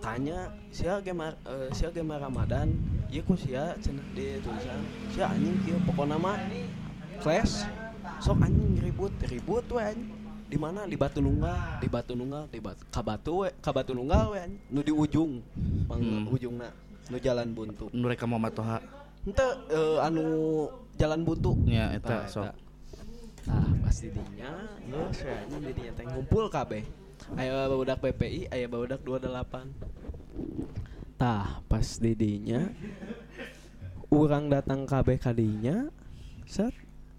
Speaker 5: tanya sia Gema eh, sia Gema Ramadan? Ieu ku sia cenah di tulisan. Sia anjing kieu pokona mah clash sok anjing ribut ribut we anjing. Di mana? Di Batu Nunggal di Batu Nunggal di Batu ka Batu we ka Batu Nunggal we anjing. Nu di ujung mang
Speaker 3: Hmm.
Speaker 5: ujungna nu jalan buntu.
Speaker 3: Mereka mau matoha
Speaker 5: henteu eh, anu jalan buntu
Speaker 3: ya eta
Speaker 5: Tah,
Speaker 3: sok.
Speaker 5: Tah, pasti dinya geus we anjing di dinya teh ngumpul kabeh aya babudak PPI aya babudak 28 tah pas didinya urang datang kabeh kadinya set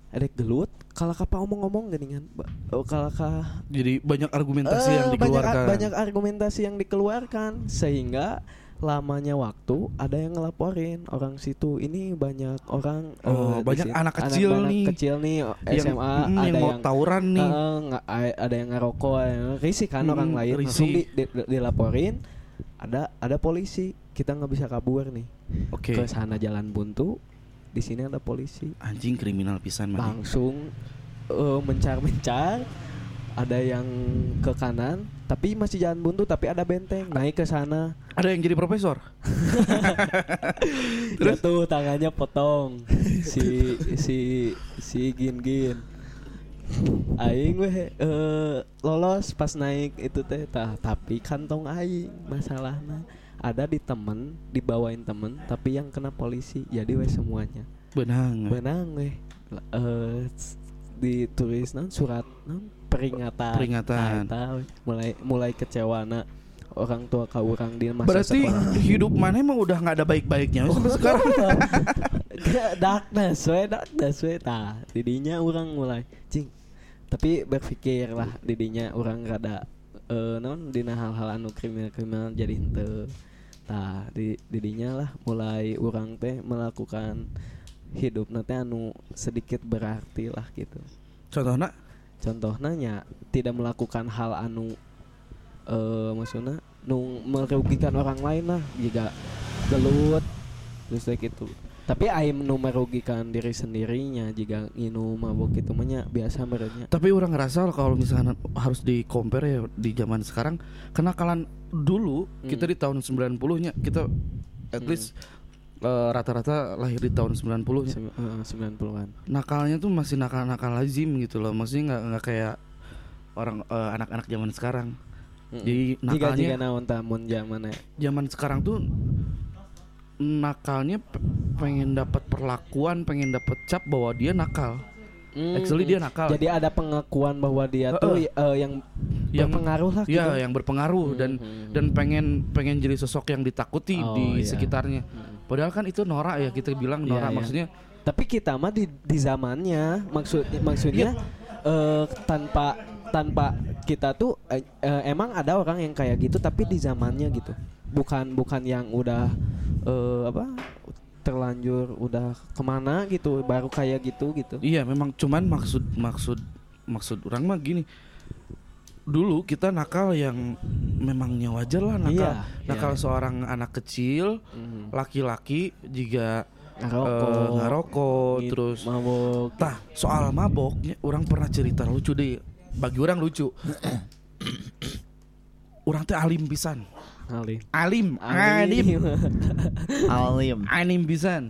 Speaker 5: edek gelut kalau kapa omong-omong geningan Ba- oh, kalau ka
Speaker 3: Jadi banyak argumentasi yang
Speaker 5: Eh, banyak,
Speaker 3: dikeluarkan.
Speaker 5: banyak argumentasi yang dikeluarkan sehingga lamanya waktu ada yang ngelaporin orang situ. Ini banyak orang eh,
Speaker 3: Oh,
Speaker 5: di
Speaker 3: banyak anak kecil nih.
Speaker 5: kecil nih
Speaker 3: yang,
Speaker 5: SMA
Speaker 3: mm,
Speaker 5: ada
Speaker 3: yang mau
Speaker 5: yang
Speaker 3: tawuran nih.
Speaker 5: eh, nga- a- ada yang ngerokok ada yang risih kan
Speaker 3: Mm,
Speaker 5: orang lain. langsung
Speaker 3: risih.
Speaker 5: di, di- dilaporin. Ada ada polisi. Kita nggak bisa kabur nih.
Speaker 3: Oke.
Speaker 5: ke sana jalan buntu di sini ada polisi.
Speaker 3: Anjing kriminal pisan
Speaker 5: langsung eh, mencar-mencar ada yang ke kanan tapi masih jalan buntu tapi ada benteng. Naik ke sana.
Speaker 3: Ada yang jadi profesor.
Speaker 5: jatuh tangannya potong. Si si si gin gin. Aing weh eh, lolos pas naik itu teh. Tah tapi kantong aing masalahnya ada di temen dibawain temen tapi yang kena polisi. Jadi weh semuanya.
Speaker 3: Benang.
Speaker 5: benang weh eh, s- ditulis non surat non peringatan.
Speaker 3: Peringatan.
Speaker 5: Nah, mulai mulai kecewa na orang tua kau orang di masa
Speaker 3: Berarti
Speaker 5: sekolah.
Speaker 3: hidup mana emang udah nggak ada baik-baiknya sampai sekarang.
Speaker 5: Darkness we darkness we. Tah didinya orang mulai cing. Tapi berpikir lah didinya orang rada eh non dina hal-hal anu kriminal-kriminal jadi henteu tah di didinya lah mulai orang teh melakukan hidup nanti anu sedikit berarti lah gitu.
Speaker 3: Contohnya
Speaker 5: contohnya nya tidak melakukan hal anu eh maksudnya nu merugikan orang lain lah jika gelut terus kayak gitu. Tapi aim nu merugikan diri sendirinya jika nginu mabuk itu mah biasa merenya
Speaker 3: Tapi orang ngerasa kalau misalnya harus di compare ya di zaman sekarang kenakalan dulu kita di tahun 90-nya kita at
Speaker 5: Hmm.
Speaker 3: Eh, rata-rata lahir di tahun 90-nya.
Speaker 5: Sem- eh, 90-an
Speaker 3: Nakalnya tuh masih nakal-nakal lazim gitu loh. Maksudnya nggak nggak kayak orang eh, anak-anak zaman sekarang. Jadi
Speaker 5: jika jika
Speaker 3: nakalnya
Speaker 5: naon tamun zaman
Speaker 3: zaman sekarang tuh nakalnya pe- pengen dapat perlakuan, pengen dapat cap bahwa dia nakal. Actually dia nakal.
Speaker 5: jadi ada pengakuan bahwa dia tuh
Speaker 3: Heeh.
Speaker 5: eh, yang
Speaker 3: Yang-
Speaker 5: berpengaruh lah gitu.
Speaker 3: Ya, yang berpengaruh dan
Speaker 5: Hmm.
Speaker 3: dan pengen pengen jadi sosok yang ditakuti
Speaker 5: Oh,
Speaker 3: di
Speaker 5: iya.
Speaker 3: sekitarnya. Padahal kan itu norak ya kita bilang
Speaker 5: Iya,
Speaker 3: norak
Speaker 5: iya.
Speaker 3: maksudnya
Speaker 5: Tapi kita mah di, di zamannya maksud maksudnya eh, tanpa tanpa kita tuh eh, eh, emang ada orang yang kayak gitu tapi di zamannya gitu. Bukan bukan yang udah eh, apa terlanjur udah ke mana gitu baru kayak gitu gitu.
Speaker 3: iya memang cuman maksud maksud maksud orang mah gini. Dulu kita nakal yang memangnya wajar lah nakal.
Speaker 5: Iya,
Speaker 3: nakal
Speaker 5: iya.
Speaker 3: seorang anak kecil,
Speaker 5: Mhm.
Speaker 3: laki-laki jika
Speaker 5: Ngerokok,
Speaker 3: eh, ngerokok
Speaker 5: gitu,
Speaker 3: terus
Speaker 5: mabok.
Speaker 3: Tah, soal maboknya orang pernah cerita lucu deh. Bagi orang lucu. orang teh alim pisan.
Speaker 5: Alim.
Speaker 3: Alim, alim,
Speaker 1: Alim.
Speaker 3: alim pisan.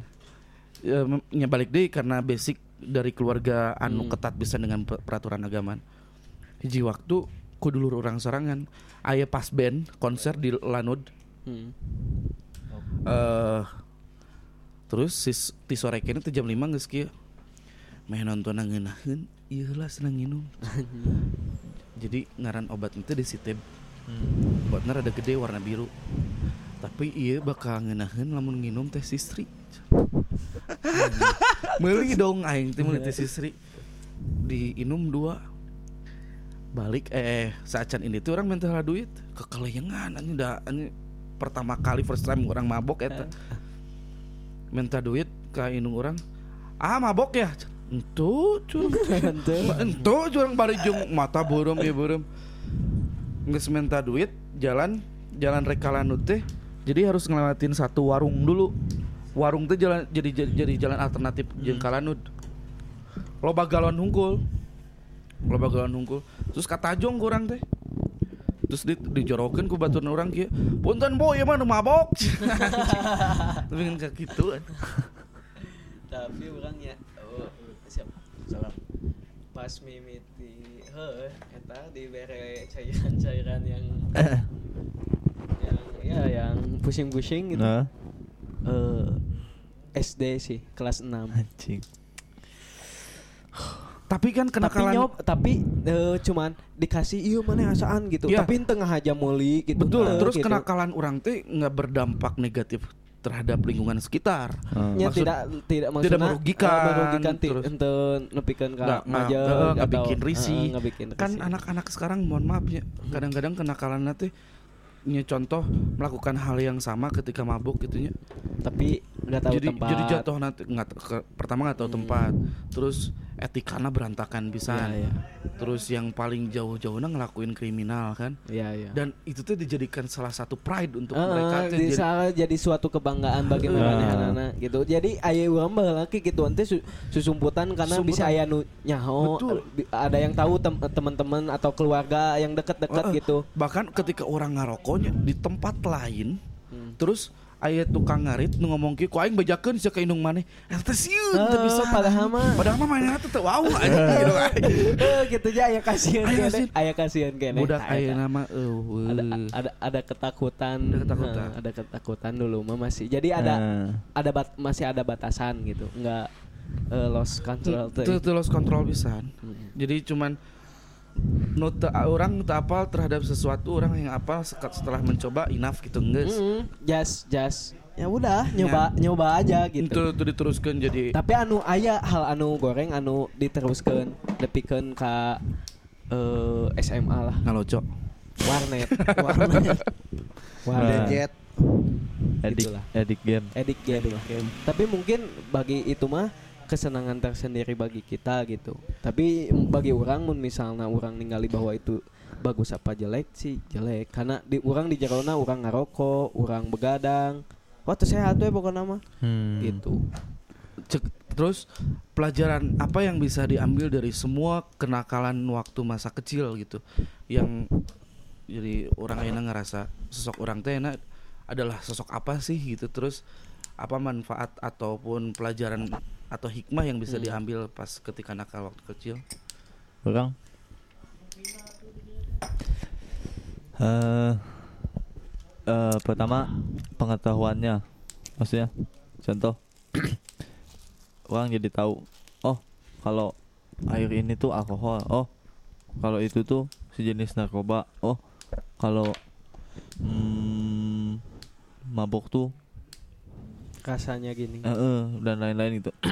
Speaker 3: Ya, mem- nya balik deh karena basic dari keluarga anu
Speaker 5: Hmm.
Speaker 3: ketat bisa dengan pe- peraturan agama. Hiji waktu ku dulur orang sorangan aya pas band konser di Lanud
Speaker 5: Hmm.
Speaker 3: eh terus sis ti sore kene teh jam 5 geus kieu. Meh nonton ngeunaheun, ieu lah senang minum. Jadi ngaran obat itu di siteb. Obatnya rada gede warna biru. Tapi iya bakal ngeunaheun lamun nginum teh sistri. Meuli dong aing teh meuli teh sistri. Diinum dua. Balik eh saacan ini tuh orang minta duit. Kekeleyengan anjing da anjing pertama kali first time orang mabok eta. Minta duit ke indung orang. Ah mabok ya? Entu curang. Entu curang bari mata burem ya burem geus minta duit jalan jalan rekalan teh. Jadi harus ngelewatin satu warung dulu. Warung teh jalan jadi jadi, jadi jalan alternatif jeung Kalanud loba galon hungkul loba galon hungkul terus kata jong kurang teh. Terus di, dijorokin ku baturan orang kia punten boy emang mabok. Tapi kan kayak gitu
Speaker 4: tapi orangnya oh, siap. Salam. Pas mimiti heh eta dibere cairan-cairan yang yang
Speaker 5: Ya yang pusing-pusing gitu.
Speaker 1: Nah,
Speaker 5: Eh, SD sih kelas 6
Speaker 1: anjing.
Speaker 3: Tapi kan
Speaker 5: tapi
Speaker 3: kenakalan
Speaker 5: nyob tapi eh, cuman dikasih iya mana asaan gitu
Speaker 3: Iya.
Speaker 5: tapi tengah aja muli gitu
Speaker 3: betul
Speaker 5: Eh,
Speaker 3: terus
Speaker 5: gitu.
Speaker 3: kenakalan orang teh nggak berdampak negatif terhadap lingkungan sekitar.
Speaker 1: Hmm.
Speaker 5: Nya
Speaker 3: Maksud-
Speaker 5: tidak tidak maksudna,
Speaker 3: tidak merugikan,
Speaker 5: eh, merugikan
Speaker 3: terus-
Speaker 5: ente nepikeun ka
Speaker 3: Nggak-
Speaker 5: majeng
Speaker 3: nggak- bikin risih.
Speaker 5: bikin
Speaker 3: Kan anak-anak sekarang mohon maaf ya, kadang-kadang kenakalan nanti nya contoh melakukan hal yang sama ketika mabuk gitu nya.
Speaker 5: tapi nggak tahu
Speaker 3: jadi
Speaker 5: tempat
Speaker 3: jadi jatuh nanti nggak ke- pertama nggak tahu tempat terus etikana berantakan bisa
Speaker 5: Iya, iya.
Speaker 3: terus yang paling jauh-jauhnya ngelakuin kriminal kan
Speaker 5: Iya iya.
Speaker 3: dan itu tuh dijadikan salah satu pride untuk
Speaker 5: Eh,
Speaker 3: mereka
Speaker 5: eh,
Speaker 3: tuh. Jadi-
Speaker 5: salah jadi suatu kebanggaan bagi
Speaker 1: Eh.
Speaker 5: anak gitu. Jadi aya urang baheula laki gitu ente su- susumputan karena bisa
Speaker 3: Susumputan.
Speaker 5: aya nu nyaho
Speaker 3: Betul.
Speaker 5: di- ada yang tahu tem- teman-teman atau keluarga yang dekat-dekat
Speaker 3: Eh, eh,
Speaker 5: gitu.
Speaker 3: bahkan ketika orang ngarokoknya di tempat lain
Speaker 5: Hmm.
Speaker 3: terus aya tukang ngarit nu ngomong ki ku aing bejakeun sia ka indung maneh eta sieun teu
Speaker 5: Eh,
Speaker 3: bisa
Speaker 5: padahal mah.
Speaker 3: padahal mah mainnya teh teu wow anjing gitu kan
Speaker 5: Eh, gitu aja aya kasihan
Speaker 3: Aya
Speaker 5: kene.
Speaker 3: kasihan.
Speaker 5: Aya kasihan kene.
Speaker 3: budak
Speaker 5: ta-
Speaker 3: nama eueuh
Speaker 5: ada ada ada ketakutan
Speaker 3: Ada ketakutan.
Speaker 5: Nah, ada ketakutan dulu mah masih jadi ada
Speaker 1: Eh.
Speaker 5: ada bat, masih ada batasan gitu nggak eh, lost control tuh
Speaker 3: Itu lost control pisan.
Speaker 5: Hmm.
Speaker 3: Jadi cuman teu- orang tak apal terhadap sesuatu orang yang apal setelah mencoba enough gitu guys.
Speaker 5: Mm, jas jas ya udah nyoba nyoba aja gitu
Speaker 3: Itu itu diteruskan jadi
Speaker 5: tapi anu aya hal anu goreng anu diteruskan depikeun ka eh, SMA lah
Speaker 3: ngalocok.
Speaker 5: warnet warnet warnet.
Speaker 2: Jet.
Speaker 1: edik
Speaker 5: Gitulah.
Speaker 1: edik game
Speaker 5: edik game tapi mungkin bagi itu mah kesenangan tersendiri bagi kita gitu. Tapi bagi orang mun misalnya orang ningali bahwa itu bagus apa jelek sih jelek. Karena di orang di jerona orang ngarokok orang begadang. Waktu sehat we pokoknya mah.
Speaker 1: Hmm.
Speaker 5: gitu.
Speaker 3: Cek- terus pelajaran apa yang bisa diambil dari semua kenakalan waktu masa kecil gitu? Yang jadi orang ayeuna ngerasa sosok orang teh enak adalah sosok apa sih gitu? Terus apa manfaat ataupun pelajaran atau hikmah yang bisa diambil pas ketika nakal waktu kecil?
Speaker 1: Orang eh eh, pertama pengetahuannya. Maksudnya contoh. Orang jadi tahu oh kalau air ini tuh alkohol. Oh kalau itu tuh sejenis narkoba. Oh kalau hmm, mabok tuh
Speaker 5: rasanya gini
Speaker 1: Eh, eh, dan lain-lain gitu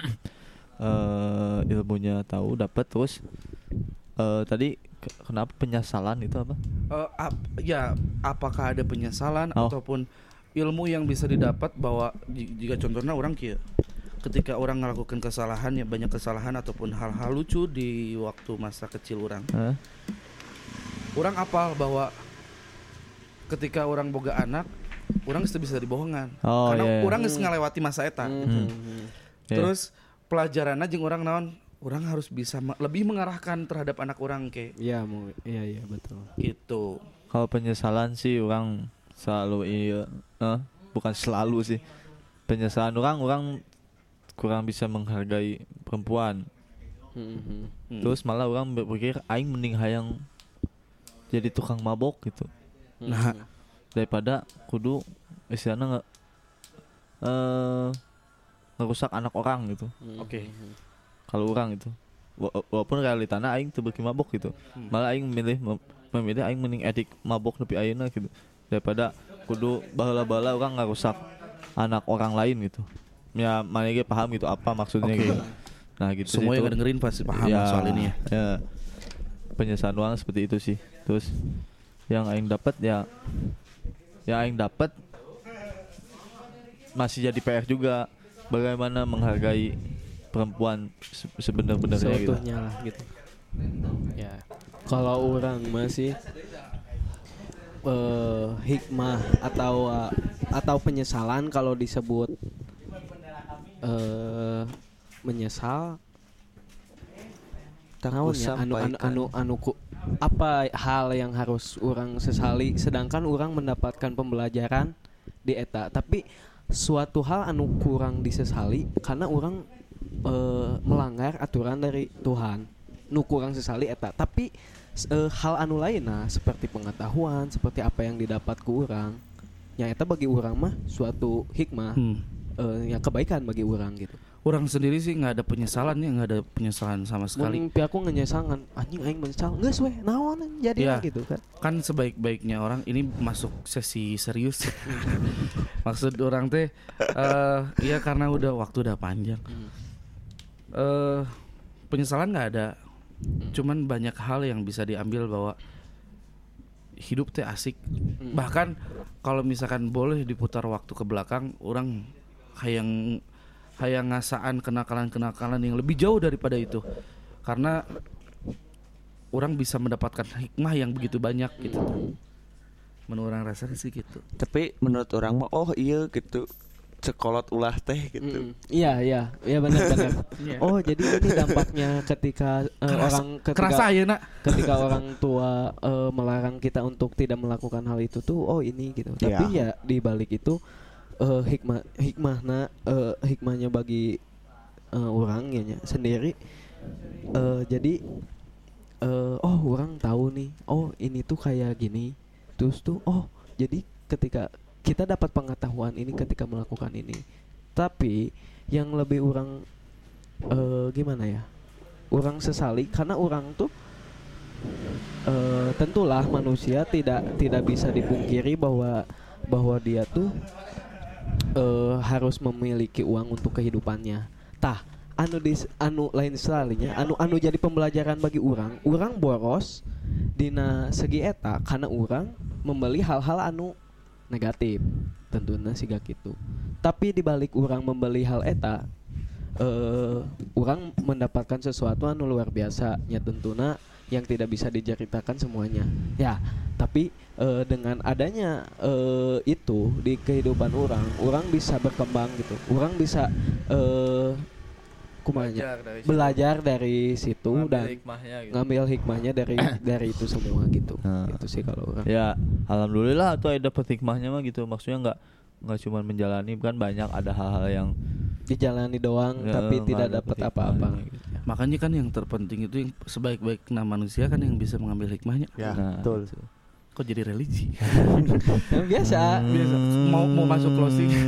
Speaker 1: eh ilmunya tahu dapat terus eh tadi ke- kenapa penyesalan itu apa
Speaker 3: Eh, ap- ya apakah ada penyesalan
Speaker 1: Oh.
Speaker 3: ataupun ilmu yang bisa didapat bahwa ji- jika contohnya orang kia ketika orang melakukan kesalahan ya banyak kesalahan ataupun hal-hal lucu di waktu masa kecil orang
Speaker 1: Hah?
Speaker 3: orang apal bahwa ketika orang boga anak orang geus teu bisa dibohongan
Speaker 1: Oh,
Speaker 3: karena
Speaker 1: iya, iya.
Speaker 3: orang geus ngalewati masa eta
Speaker 5: Mhm.
Speaker 1: Iya.
Speaker 3: terus pelajaran aja orang naon orang harus bisa ma- lebih mengarahkan terhadap anak orang ke
Speaker 5: Iya, mau iya iya betul.
Speaker 3: gitu
Speaker 1: kalau penyesalan sih orang selalu iya eh, bukan selalu sih penyesalan orang orang kurang bisa menghargai perempuan
Speaker 5: Mhm.
Speaker 3: Hmm.
Speaker 1: terus malah orang berpikir aing mending hayang jadi tukang mabok gitu
Speaker 3: Nah.
Speaker 1: Daripada kudu istilahnya nggak eh ngerusak anak orang gitu
Speaker 5: Mhm.
Speaker 3: Oke.
Speaker 1: kalau orang itu Wa- walaupun realitana aing teu mabok gitu
Speaker 3: Hmm.
Speaker 1: malah aing memilih mem- memilih aing mending edik mabok nepi ayeuna gitu daripada kudu baheula-baheula orang ngarusak anak orang lain gitu ya mana ge paham gitu apa maksudnya
Speaker 3: Oke.
Speaker 1: gitu nah gitu sih,
Speaker 3: semua yang
Speaker 1: itu.
Speaker 3: dengerin pasti paham
Speaker 1: Ya,
Speaker 3: soal ini ya
Speaker 1: ya penyesalan seperti itu sih terus yang aing dapat ya yang aing dapat masih jadi PR juga bagaimana menghargai perempuan se- sebenar-benarnya gitu
Speaker 5: Seutuhnya lah gitu. Ya. Kalau orang masih eh hikmah atau eh, atau penyesalan kalau disebut eh menyesal
Speaker 2: Aku
Speaker 5: Tahu ya anu anu anu anu ku- apa hal yang harus orang sesali? Sedangkan orang mendapatkan pembelajaran di eta. Tapi suatu hal anu kurang disesali karena orang eh, melanggar aturan dari Tuhan. Nu kurang sesali eta. Tapi eh, hal anu lain nah seperti pengetahuan seperti apa yang didapat ku orang. Yang eta bagi orang mah suatu hikmah
Speaker 3: Hmm.
Speaker 5: eh, yang kebaikan bagi orang gitu
Speaker 3: orang sendiri sih nggak ada penyesalan ya nggak ada penyesalan sama sekali.
Speaker 5: Mun pihakku ngenyesangan anjing aing menyesal. Geus weh naon jadi
Speaker 3: Iya.
Speaker 5: gitu kan.
Speaker 3: Kan sebaik-baiknya orang ini masuk sesi serius. Maksud orang teh eh iya karena udah waktu udah panjang. Eh penyesalan nggak ada. Cuman banyak hal yang bisa diambil bahwa hidup teh asik. Bahkan kalau misalkan boleh diputar waktu ke belakang orang hayang hayang ngasaan kenakalan-kenakalan yang lebih jauh daripada itu. Karena orang bisa mendapatkan hikmah yang begitu banyak gitu. Menurut orang rasanya sih gitu.
Speaker 2: Tapi menurut orang mah oh iya gitu. Sekolot ulah teh gitu.
Speaker 5: Mm, iya iya. Iya benar benar.
Speaker 3: Iya.
Speaker 5: oh jadi ini dampaknya ketika eh,
Speaker 3: Kerasa-
Speaker 5: orang ketika
Speaker 3: kerasa ya nak.
Speaker 5: ketika orang tua eh, melarang kita untuk tidak melakukan hal itu tuh oh ini gitu. Tapi ya di balik itu eh, hikmah hikmahna eh, hikmahnya bagi eh, orang ya nya, sendiri. Eh, jadi eh, oh orang tahu nih oh ini tuh kayak gini. Terus tuh oh jadi ketika kita dapat pengetahuan ini ketika melakukan ini. Tapi yang lebih orang eh, gimana ya orang sesali karena orang tuh eh, tentulah manusia tidak tidak bisa dipungkiri bahwa bahwa dia tuh eh, harus memiliki uang untuk kehidupannya. Tah, anu dis, anu lain selalunya, anu anu jadi pembelajaran bagi orang. Orang boros dina segi eta karena orang membeli hal-hal anu negatif. Tentunya siga gitu. Tapi dibalik orang membeli hal eta eh orang mendapatkan sesuatu anu luar biasa nya tentuna yang tidak bisa diceritakan semuanya ya tapi eh, dengan adanya eh, itu di kehidupan orang orang bisa berkembang gitu orang bisa eh kumanya belajar dari situ dan
Speaker 1: hikmahnya gitu.
Speaker 5: ngambil hikmahnya dari dari itu semua gitu
Speaker 1: Nah.
Speaker 5: itu sih kalau orang
Speaker 1: Ya, alhamdulillah tuh ada dapat hikmahnya mah gitu. Maksudnya nggak nggak cuma menjalani kan banyak ada hal-hal yang
Speaker 5: dijalani doang
Speaker 1: ya,
Speaker 5: tapi tidak dapat apa-apa
Speaker 1: gitu.
Speaker 3: Makanya kan yang terpenting itu yang sebaik-baiknya manusia kan yang bisa mengambil hikmahnya.
Speaker 2: Ya,
Speaker 1: Nah,
Speaker 2: betul.
Speaker 1: gitu.
Speaker 3: kok jadi religi?
Speaker 5: Yang biasa.
Speaker 3: Biasa. Mau mau masuk closing.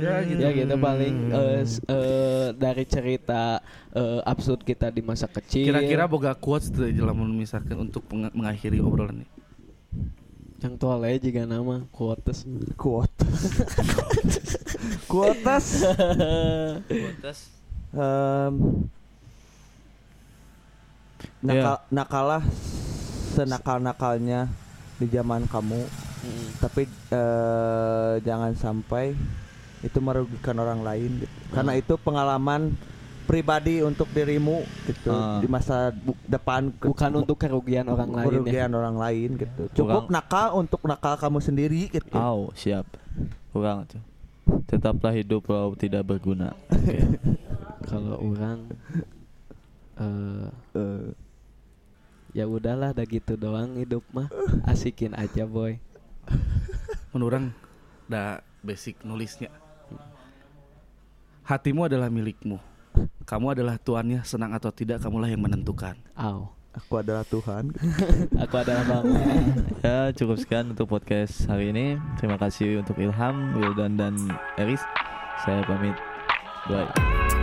Speaker 3: Ya gitu.
Speaker 5: Ya gitu paling s- eh, dari cerita eh, absurd kita di masa kecil.
Speaker 3: Kira-kira boga quotes tuh dalam misalkan untuk mengakhiri obrolan ini.
Speaker 5: Yang tole juga nama quotes.
Speaker 2: Kuotas. Kuotas. Em, nakal, nakalah senakal-nakalnya di zaman kamu, tapi eh, jangan sampai itu merugikan orang lain. gitu. Karena itu pengalaman pribadi untuk dirimu gitu
Speaker 1: Ah.
Speaker 2: di masa bu- depan ke-
Speaker 5: bukan untuk kerugian orang lain ya
Speaker 2: kerugian orang lain gitu. Cukup
Speaker 1: Kurang-
Speaker 2: nakal untuk nakal kamu sendiri gitu.
Speaker 1: Au, siap. Kurang tuh. Tetaplah hidup walau tidak berguna.
Speaker 5: kalau orang eh
Speaker 2: Eh,
Speaker 5: ya udahlah dah gitu doang hidup mah. Asikin aja boy.
Speaker 3: Menurut orang dah basic nulisnya. Hatimu adalah milikmu. Kamu adalah tuannya senang atau tidak kamulah yang menentukan.
Speaker 5: Aw
Speaker 2: aku adalah Tuhan.
Speaker 5: aku adalah bang
Speaker 1: Ya cukup sekian untuk podcast hari ini. Terima kasih untuk Ilham, Wildan dan Eris. Saya pamit. Bye.